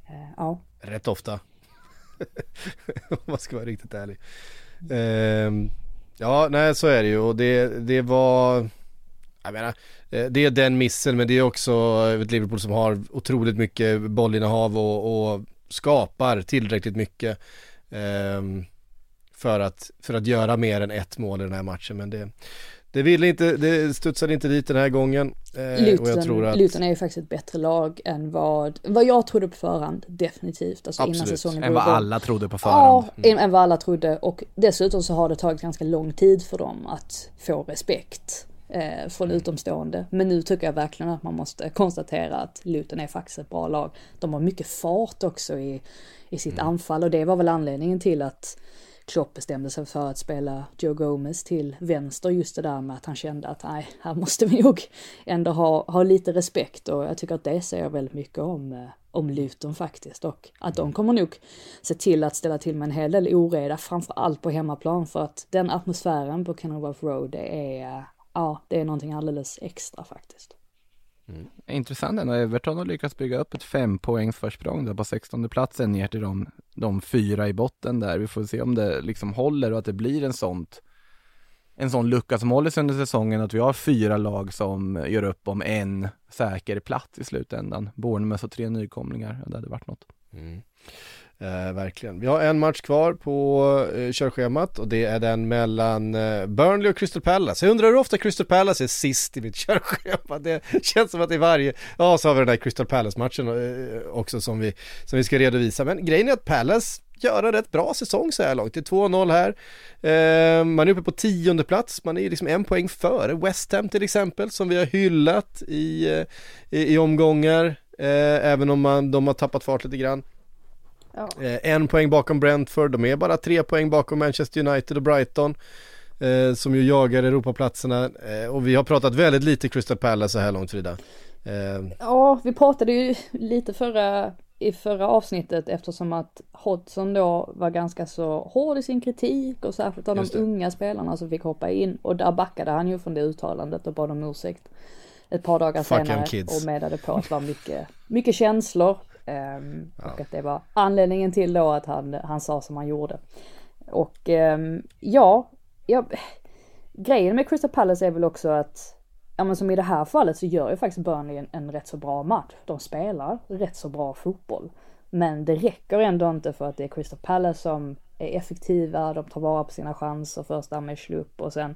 Eh, ja. Rätt ofta. *laughs* Om man ska vara riktigt ärlig. Ehm, ja, nej så är det ju och det, det var jag menar, det är den missen men det är också ett Liverpool som har otroligt mycket bollinnehav och, och skapar tillräckligt mycket eh, för, att, för att göra mer än ett mål i den här matchen. Men det, det ville inte, det studsade inte dit den här gången. Eh, Luton, och jag tror att... Luton är ju faktiskt ett bättre lag än vad, vad jag trodde på förhand, definitivt. Alltså Absolut. innan säsongen Än vad alla trodde på förhand. Ja, mm. än vad alla trodde. Och dessutom så har det tagit ganska lång tid för dem att få respekt eh, från utomstående. Men nu tycker jag verkligen att man måste konstatera att Luton är faktiskt ett bra lag. De har mycket fart också i, i sitt mm. anfall och det var väl anledningen till att Klopp bestämde sig för att spela Joe Gomez till vänster just det där med att han kände att nej, här måste vi nog ändå ha, ha lite respekt och jag tycker att det säger väldigt mycket om, eh, om Luton faktiskt och att de kommer nog se till att ställa till med en hel del oreda, framför allt på hemmaplan för att den atmosfären på Kenilworth Road det är ja, det är någonting alldeles extra faktiskt. Mm. Intressant ändå, Everton har lyckats bygga upp ett fempoängsförsprång där på 16 platsen ner till de, de fyra i botten där. Vi får se om det liksom håller och att det blir en sånt en sån lucka som håller sig under säsongen att vi har fyra lag som gör upp om en säker plats i slutändan. Bournemouth och tre nykomlingar, det hade varit något. Mm. Eh, verkligen. Vi har en match kvar på eh, körschemat och det är den mellan eh, Burnley och Crystal Palace. Jag undrar hur ofta Crystal Palace är sist i mitt *laughs* körschema. Det känns som att det är varje, ja så har vi den där Crystal Palace-matchen eh, också som vi, som vi ska redovisa. Men grejen är att Palace gör en rätt bra säsong så här långt. Det är 2-0 här. Eh, man är uppe på tionde plats, man är liksom en poäng före West Ham till exempel som vi har hyllat i, eh, i, i omgångar. Eh, även om man, de har tappat fart lite grann. Ja. Eh, en poäng bakom Brentford, de är bara tre poäng bakom Manchester United och Brighton. Eh, som ju jagar Europaplatserna eh, och vi har pratat väldigt lite Crystal Palace så här långt Frida. Eh. Ja, vi pratade ju lite förra i förra avsnittet eftersom att Hodgson då var ganska så hård i sin kritik och särskilt av de unga spelarna som fick hoppa in och där backade han ju från det uttalandet och bad om ursäkt ett par dagar Fuck senare och medade på att det var mycket, mycket känslor ehm, och att det var anledningen till då att han, han sa som han gjorde. Och ehm, ja, ja, grejen med Crystal Palace är väl också att Ja men som i det här fallet så gör ju faktiskt Burnley en, en rätt så bra match. De spelar rätt så bra fotboll. Men det räcker ändå inte för att det är Crystal Palace som är effektiva, de tar vara på sina chanser, först med slupp och sen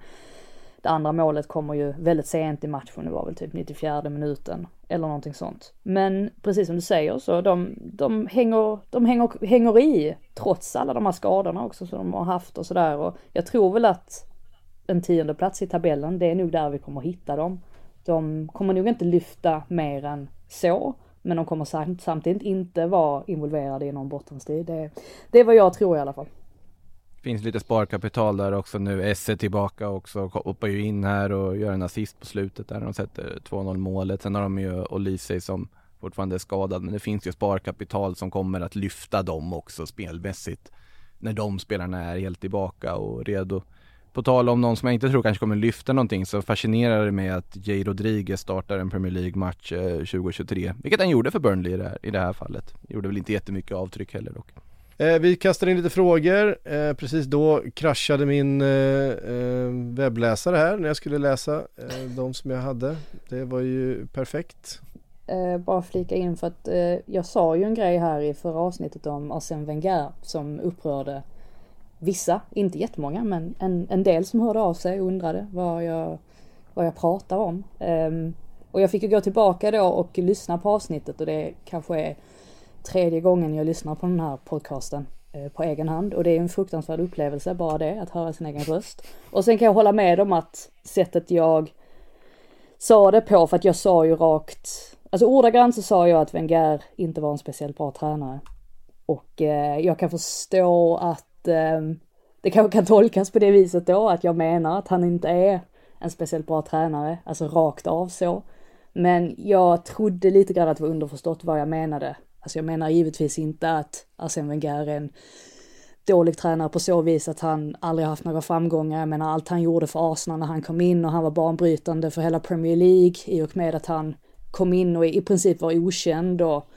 det andra målet kommer ju väldigt sent i matchen, det var väl typ 94 minuten eller någonting sånt. Men precis som du säger så de, de, hänger, de hänger, hänger i trots alla de här skadorna också som de har haft och sådär och jag tror väl att en tionde plats i tabellen, det är nog där vi kommer hitta dem. De kommer nog inte lyfta mer än så, men de kommer samtidigt inte vara involverade i någon bottenstrid. Det, det är vad jag tror i alla fall. Finns lite sparkapital där också nu. Esse tillbaka också. Hoppar ju in här och gör en assist på slutet där de sätter 2-0 målet. Sen har de ju Olise som fortfarande är skadad. Men det finns ju sparkapital som kommer att lyfta dem också spelmässigt. När de spelarna är helt tillbaka och redo. På tal om någon som jag inte tror kanske kommer lyfta någonting så fascinerar det mig att Jay Rodriguez startar en Premier League-match eh, 2023. Vilket han gjorde för Burnley i det här, i det här fallet. Gjorde väl inte jättemycket avtryck heller dock. Eh, vi kastar in lite frågor, eh, precis då kraschade min eh, eh, webbläsare här när jag skulle läsa eh, de som jag hade. Det var ju perfekt. Eh, bara flika in för att eh, jag sa ju en grej här i förra avsnittet om Arsène Wenger som upprörde vissa, inte jättemånga, men en, en del som hörde av sig och undrade vad jag, vad jag pratar om. Ehm, och jag fick ju gå tillbaka då och lyssna på avsnittet och det kanske är tredje gången jag lyssnar på den här podcasten eh, på egen hand och det är en fruktansvärd upplevelse bara det, att höra sin egen röst. Och sen kan jag hålla med om att sättet jag sa det på, för att jag sa ju rakt, alltså ordagrant så sa jag att Wenger inte var en speciellt bra tränare. Och eh, jag kan förstå att eh, det kanske kan tolkas på det viset då, att jag menar att han inte är en speciellt bra tränare, alltså rakt av så. Men jag trodde lite grann att det var underförstått vad jag menade. Alltså jag menar givetvis inte att Arsene Wenger är en dålig tränare på så vis att han aldrig haft några framgångar. Jag menar allt han gjorde för Arsenal när han kom in och han var banbrytande för hela Premier League i och med att han kom in och i princip var okänd och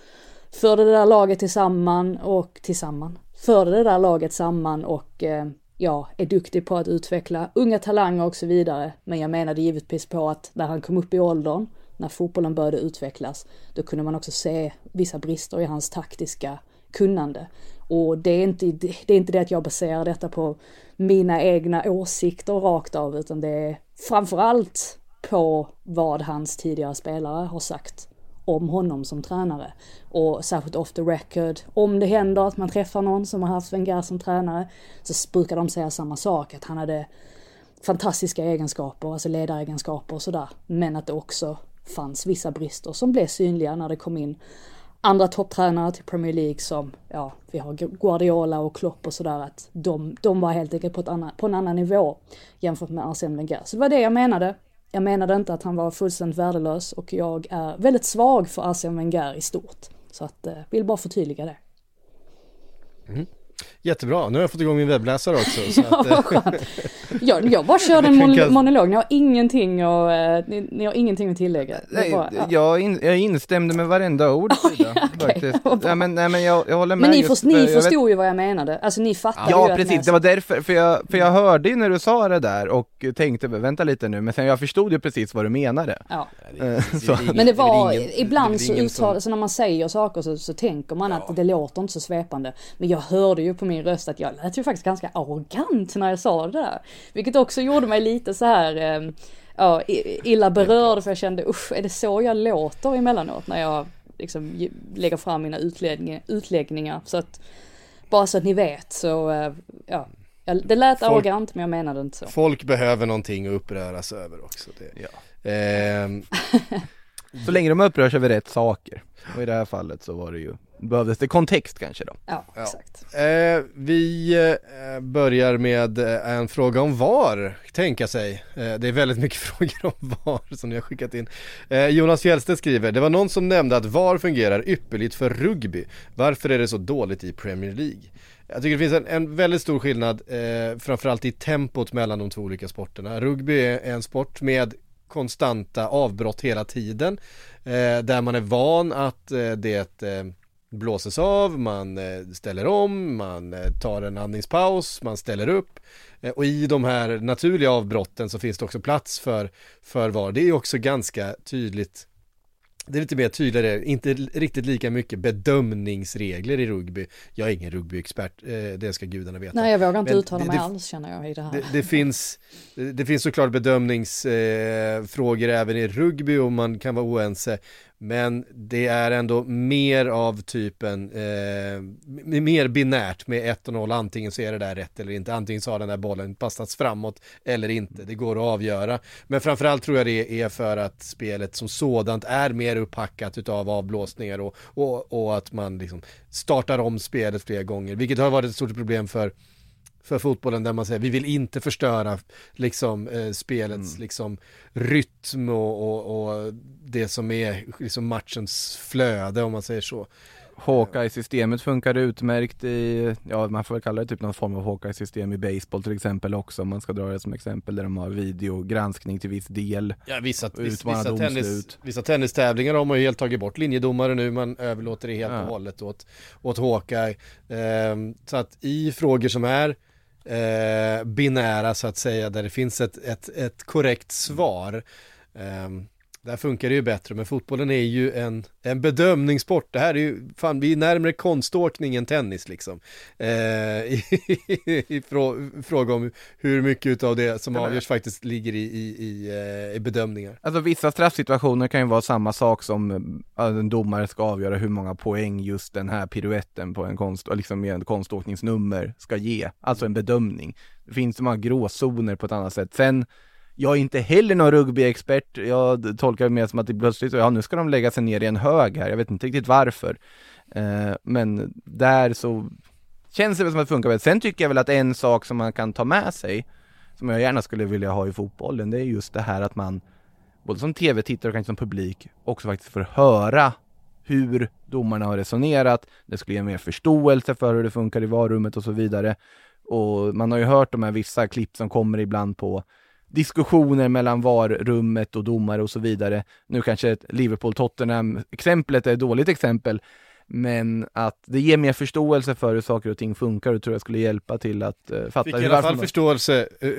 förde det där laget tillsammans och tillsammans. Förde det där laget samman och eh, ja, är duktig på att utveckla unga talanger och så vidare. Men jag menade givetvis på att när han kom upp i åldern, när fotbollen började utvecklas, då kunde man också se vissa brister i hans taktiska kunnande. Och det är inte det, är inte det att jag baserar detta på mina egna åsikter rakt av, utan det är framförallt på vad hans tidigare spelare har sagt om honom som tränare. Och särskilt off the record, om det händer att man träffar någon som har haft Wenger som tränare, så brukar de säga samma sak, att han hade fantastiska egenskaper, alltså ledaregenskaper och sådär. Men att det också fanns vissa brister som blev synliga när det kom in andra topptränare till Premier League som, ja, vi har Guardiola och Klopp och sådär, att de, de var helt enkelt på, ett annan, på en annan nivå jämfört med Arsene Wenger. Så det var det jag menade. Jag menade inte att han var fullständigt värdelös och jag är väldigt svag för Arsene Wenger i stort. Så att, eh, vill bara förtydliga det. Mm. Jättebra, nu har jag fått igång min webbläsare också. Så *laughs* Ja, att, eh, vad skönt. Jag, jag bara körde *laughs* en mon- monolog, ni har ingenting att, eh, ni, ni har ingenting att tillägga. Det är Nej, bara, ja. jag, in, jag instämde med varenda ord *laughs* faktiskt. Nej, men, nej, men jag, jag håller med Men ni, just först, för- ni jag vet- förstod ju vad jag menade, alltså ni fattade ju Ja precis, det var därför, för jag, för jag hörde ju när du sa det där och tänkte vänta lite nu, men sen jag förstod ju precis vad du menade. Ja. Eh, så. Men det var, ingen- ibland det så ingen uttalar, så när man säger saker så, så tänker man att det låter inte så svepande. Men jag hörde ju på min röst att jag lät ju faktiskt ganska arrogant när jag sa det där. Vilket också gjorde mig lite så här, eh, ja, illa berörd för jag kände usch, är det så jag låter emellanåt när jag liksom ge- lägger fram mina utläggningar, utläggningar. Så att, bara så att ni vet så, eh, ja. Det lät Folk- arrogant men jag menade inte så. folk behöver någonting att uppröras över också. Det. Ja. Ehm, Så länge de upprörs över rätt saker. Och i det här fallet så var det ju, behövdes det kontext kanske då. Ja, Ja. exakt. Eh, vi eh, börjar med eh, en fråga om VAR, tänka sig. Eh, det är väldigt mycket *laughs* frågor om VAR som ni har skickat in. Eh, Jonas Fjellstedt skriver, det var någon som nämnde att VAR fungerar ypperligt för rugby. Varför är det så dåligt i Premier League? Jag tycker det finns en, en väldigt stor skillnad, eh, framförallt i tempot mellan de två olika sporterna. Rugby är en sport med konstanta avbrott hela tiden, eh, där man är van att eh, det eh, blåses av, man eh, ställer om, man eh, tar en andningspaus, man ställer upp Eh, och i de här naturliga avbrotten så finns det också plats för, för VAR. Det är också ganska tydligt det är lite mer tydligare, inte riktigt lika mycket bedömningsregler i rugby. Jag är ingen rugbyexpert, eh, det ska gudarna veta. Nej, jag vågar inte Men uttala det- mig det- alls känner jag i det här. Det, det, finns, det finns såklart bedömningsfrågor eh, även i rugby och man kan vara oense. Men det är ändå mer av typen, eh, mer binärt med 1-0, antingen så är det där rätt eller inte, antingen så har den där bollen passats framåt eller inte, det går att avgöra. Men framförallt tror jag det är för att spelet som sådant är mer upphackat utav avblåsningar och, och, och att man liksom startar om spelet flera gånger, vilket har varit ett stort problem för för fotbollen där man säger vi vill inte förstöra liksom eh, spelets liksom rytm och, och, och det som är liksom matchens flöde om man säger så. Hawkeye-systemet funkar utmärkt i, ja man får väl kalla det typ någon form av Hawkeye-system i baseball till exempel också om man ska dra det som exempel där de har videogranskning till viss del. Ja, vissa, vissa, tennis, vissa tennistävlingar har man ju helt tagit bort linjedomare nu, man överlåter det helt Ja. och hållet åt, åt Hawkeye. Ehm, så att i frågor som är eh, binära så att säga, där det finns ett, ett, ett korrekt svar, Eh, där funkar det ju bättre, men fotbollen är ju en, en bedömningssport. Det här är ju, fan vi är närmare konståkning än tennis liksom. Eh, *laughs* i, i frå, fråga om hur mycket av det som avgörs faktiskt ligger i, i, i, eh, i bedömningar. Alltså vissa straffsituationer kan ju vara samma sak som äh, en domare ska avgöra hur många poäng just den här piruetten på en konst, liksom med en konståkningsnummer ska ge. Alltså en bedömning. Det finns så många gråzoner på ett annat sätt. Sen, jag är inte heller någon rugbyexpert. Jag tolkar det mer som att det plötsligt, ja nu ska de lägga sig ner i en hög här. Jag vet inte riktigt varför. Eh, men där så känns det väl som att det funkar väl. Sen tycker jag väl att en sak som man kan ta med sig, som jag gärna skulle vilja ha i fotbollen, det är just det här att man både som tv-tittare och kanske som publik också faktiskt får höra hur domarna har resonerat. Det skulle ge mer förståelse för hur det funkar i varummet och så vidare. Och man har ju hört de här vissa klipp som kommer ibland på diskussioner mellan varrummet och domare och så vidare. Nu kanske Liverpool-Tottenham-exemplet är ett dåligt exempel, men att det ger mer förståelse för hur saker och ting funkar och tror jag skulle hjälpa till att uh, fatta Fick i alla fall förståelse eh,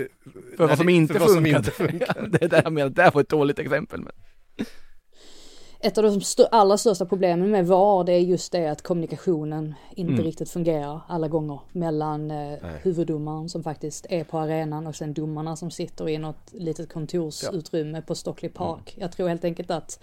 för vad som inte för vad som funkar. inte funkar. *laughs* det är där jag menar, det här var ett dåligt exempel. Men... Ett av de stö- allra största problemen med VAR det är just det att kommunikationen inte Mm. riktigt fungerar alla gånger mellan eh, huvuddomaren som faktiskt är på arenan och sen domarna som sitter i något litet kontorsutrymme på Stockley Park. Jag tror helt enkelt att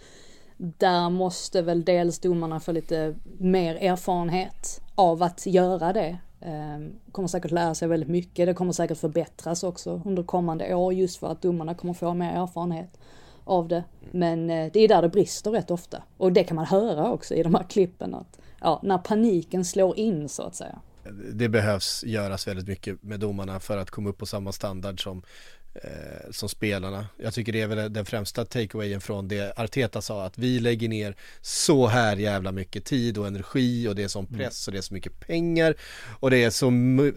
där måste väl dels domarna få lite mer erfarenhet av att göra det. Eh, kommer säkert lära sig väldigt mycket. Det kommer säkert förbättras också under kommande år just för att domarna kommer få mer erfarenhet av det. Men eh, det är där det brister rätt ofta. Och det kan man höra också i de här klippen att ja, när paniken slår in så att säga. Det behövs göras väldigt mycket med domarna för att komma upp på samma standard som eh, som spelarna. Jag tycker det är väl den främsta takeawayen från det Arteta sa att vi lägger ner så här jävla mycket tid och energi och det är som press och det är så mycket pengar och det är så,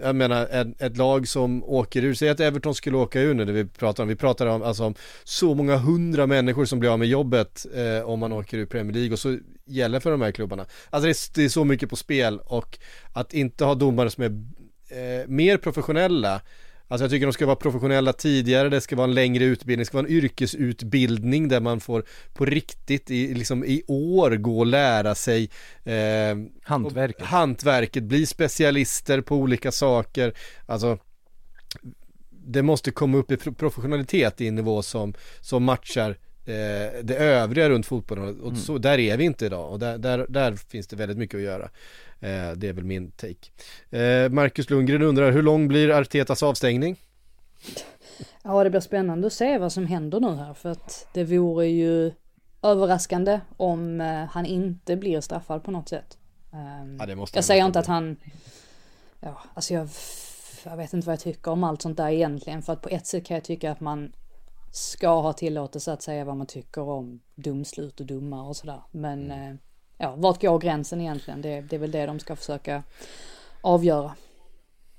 jag menar ett, ett lag som åker ur, säg att Everton skulle åka ur nu det vi pratar om, vi pratar om alltså om så många hundra människor som blir av med jobbet eh, om man åker ur Premier League och så gäller för de här klubbarna. Alltså det är, det är så mycket på spel och att inte ha domare som är eh, mer professionella Alltså jag tycker de ska vara professionella tidigare, det ska vara en längre utbildning, det ska vara en yrkesutbildning där man får på riktigt i, liksom i år gå och lära sig eh, Hantverket. och hantverket, bli specialister på olika saker. Alltså det måste komma upp i pro- professionalitet i en nivå som, som matchar eh, det övriga runt fotbollen och så, där är vi inte idag och där, där, där finns det väldigt mycket att göra. Eh, det är väl min take. Eh, Marcus Lundgren undrar hur lång blir Artetas avstängning? Ja, det blir spännande att se vad som händer nu här för att det vore ju överraskande om eh, han inte blir straffad på något sätt. Um, Ja, det måste jag säger inte att han, ja, alltså jag, jag vet inte vad jag tycker om allt sånt där egentligen. För att på ett sätt kan jag tycka att man ska ha tillåtelse att säga vad man tycker om domslut och domar och sådär. Men Mm. Ja, vart går gränsen egentligen? Det, det är väl det de ska försöka avgöra.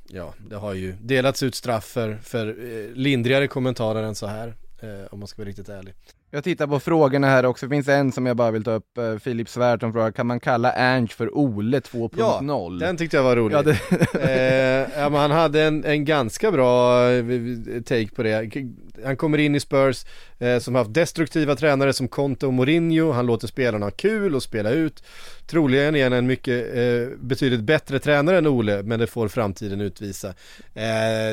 Ja, det har ju delats ut straff för, för eh, lindrigare kommentarer än så här. Eh, om man ska vara riktigt ärlig. Jag tittar på frågorna här också, det finns en som jag bara vill ta upp, eh, Filip Svärd frågar, kan man kalla Ange för Ole 2.0? Den tyckte jag var rolig. Ja, det, eh, ja, men han hade en, en ganska bra take på det. Han kommer in i Spurs eh, som haft destruktiva tränare som Conte och Mourinho. Han låter spelarna ha kul och spela ut. Troligen är han en mycket eh, betydligt bättre tränare än Ole, men det får framtiden utvisa. Eh,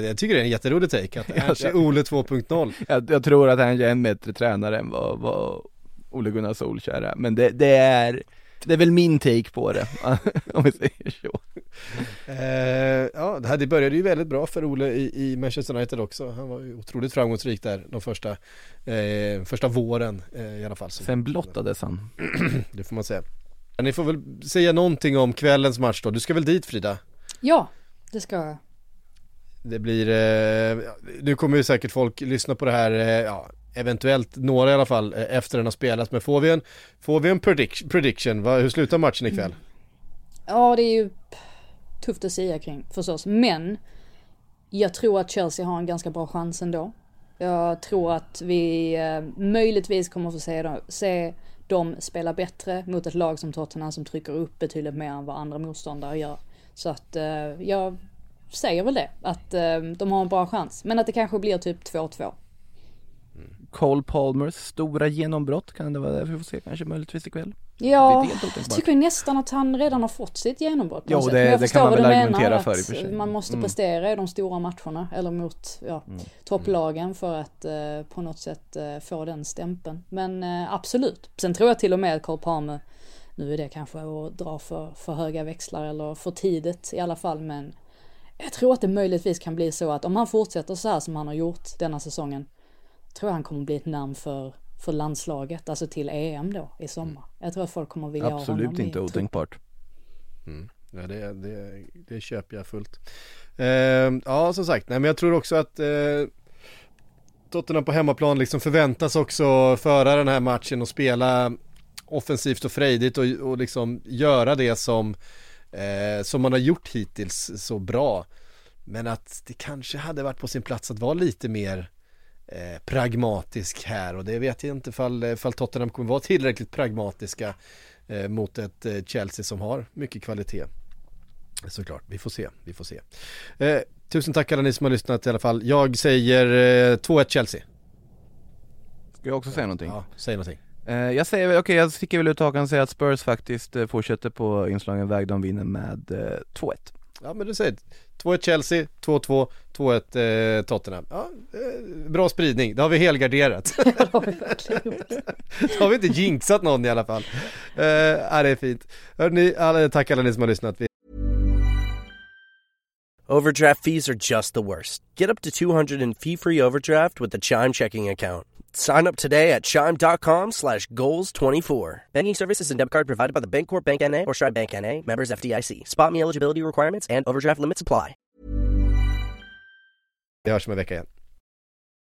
jag tycker det är en jätterolig take, att *laughs* är Ole 2.0. jag, jag tror att Ange är en bättre tränare än vad, vad Ole Gunnar Solskjaer är, men det, det är det är väl min take på det, *laughs* om vi säger så. Eh, ja, det, här, det började ju väldigt bra för Ole i, i Manchester United också. Han var ju otroligt framgångsrik där de första, eh, första våren eh, i alla fall. Sen blottades han. *clears throat* Det får man säga. Ni får väl säga någonting om kvällens match då. Du ska väl dit Frida? Ja, det ska jag. Det blir, eh, nu kommer ju säkert folk lyssna på det här, eh, ja, eventuellt några i alla fall, eh, efter den har spelats. Men får vi en, får vi en prediction, prediction Va, hur slutar matchen ikväll? Mm. Ja, det är ju tufft att säga kring förstås. Men jag tror att Chelsea har en ganska bra chans ändå. Jag tror att vi eh, möjligtvis kommer få se dem, se dem spela bättre mot ett lag som Tottenham som trycker upp betydligt mer än vad andra motståndare gör. Så att eh, jag säger väl det, att eh, de har en bra chans. Men att det kanske blir typ 2-2. Cole Palmers stora genombrott, kan det vara det vi får se kanske möjligtvis ikväll? Ja, jag tycker nästan att han redan har fått sitt genombrott. Jo, det- Men jag det förstår kan man vad väl argumentera att för i och för sig. Man måste Mm. prestera i de stora matcherna eller mot ja, topplagen för att eh, på något sätt eh, få den stämpeln. Men eh, absolut. Sen tror jag till och med att Cole Palmer, nu är det kanske att dra för, för höga växlar eller för tidigt i alla fall, men jag tror att det möjligtvis kan bli så att om han fortsätter så här som han har gjort denna säsongen, tror jag han kommer bli ett namn för, för landslaget, alltså till EM då i sommar. Jag tror att folk kommer vilja ha Absolut honom i inte otänkbart. Ja, det, det, det köper jag fullt. Eh, ja, som sagt, nej men jag tror också att eh, Tottenham på hemmaplan liksom förväntas också föra den här matchen och spela offensivt och frejdigt och, och liksom göra det som, eh, som man har gjort hittills så bra. Men att det kanske hade varit på sin plats att vara lite mer eh, pragmatisk här och det vet jag inte ifall, ifall Tottenham kommer vara tillräckligt pragmatiska eh, mot ett eh, Chelsea som har mycket kvalitet. Såklart, vi får se, vi får se. Eh, tusen tack alla ni som har lyssnat i alla fall. Jag säger eh, 2-1 Chelsea. Ska jag också säga någonting? Ja, säg någonting. Eh, jag säger väl, okej jag sticker väl ut hakan och säger att Spurs faktiskt eh, fortsätter på inslagen väg, de vinner med eh, 2-1. Ja men du säger 2-1 Chelsea, 2-2, 2-1 eh, Tottenham. Ja, eh, bra spridning, det har vi helgarderat. *laughs* Det *laughs* har vi inte jinxat någon i alla fall. Eh, ja, det är fint. Hörrni, alla, tack alla ni som har lyssnat. Vi Overdraft fees are just the worst. Get up to 200 in fee-free overdraft with the Chime checking account. Sign up today at chime.com slash goals24. Banking services and debit card provided by the Bancorp Bank N.A. or Stride Bank N.A. Members FDIC. Spot me eligibility requirements and overdraft limits apply. hörs om en vecka igen.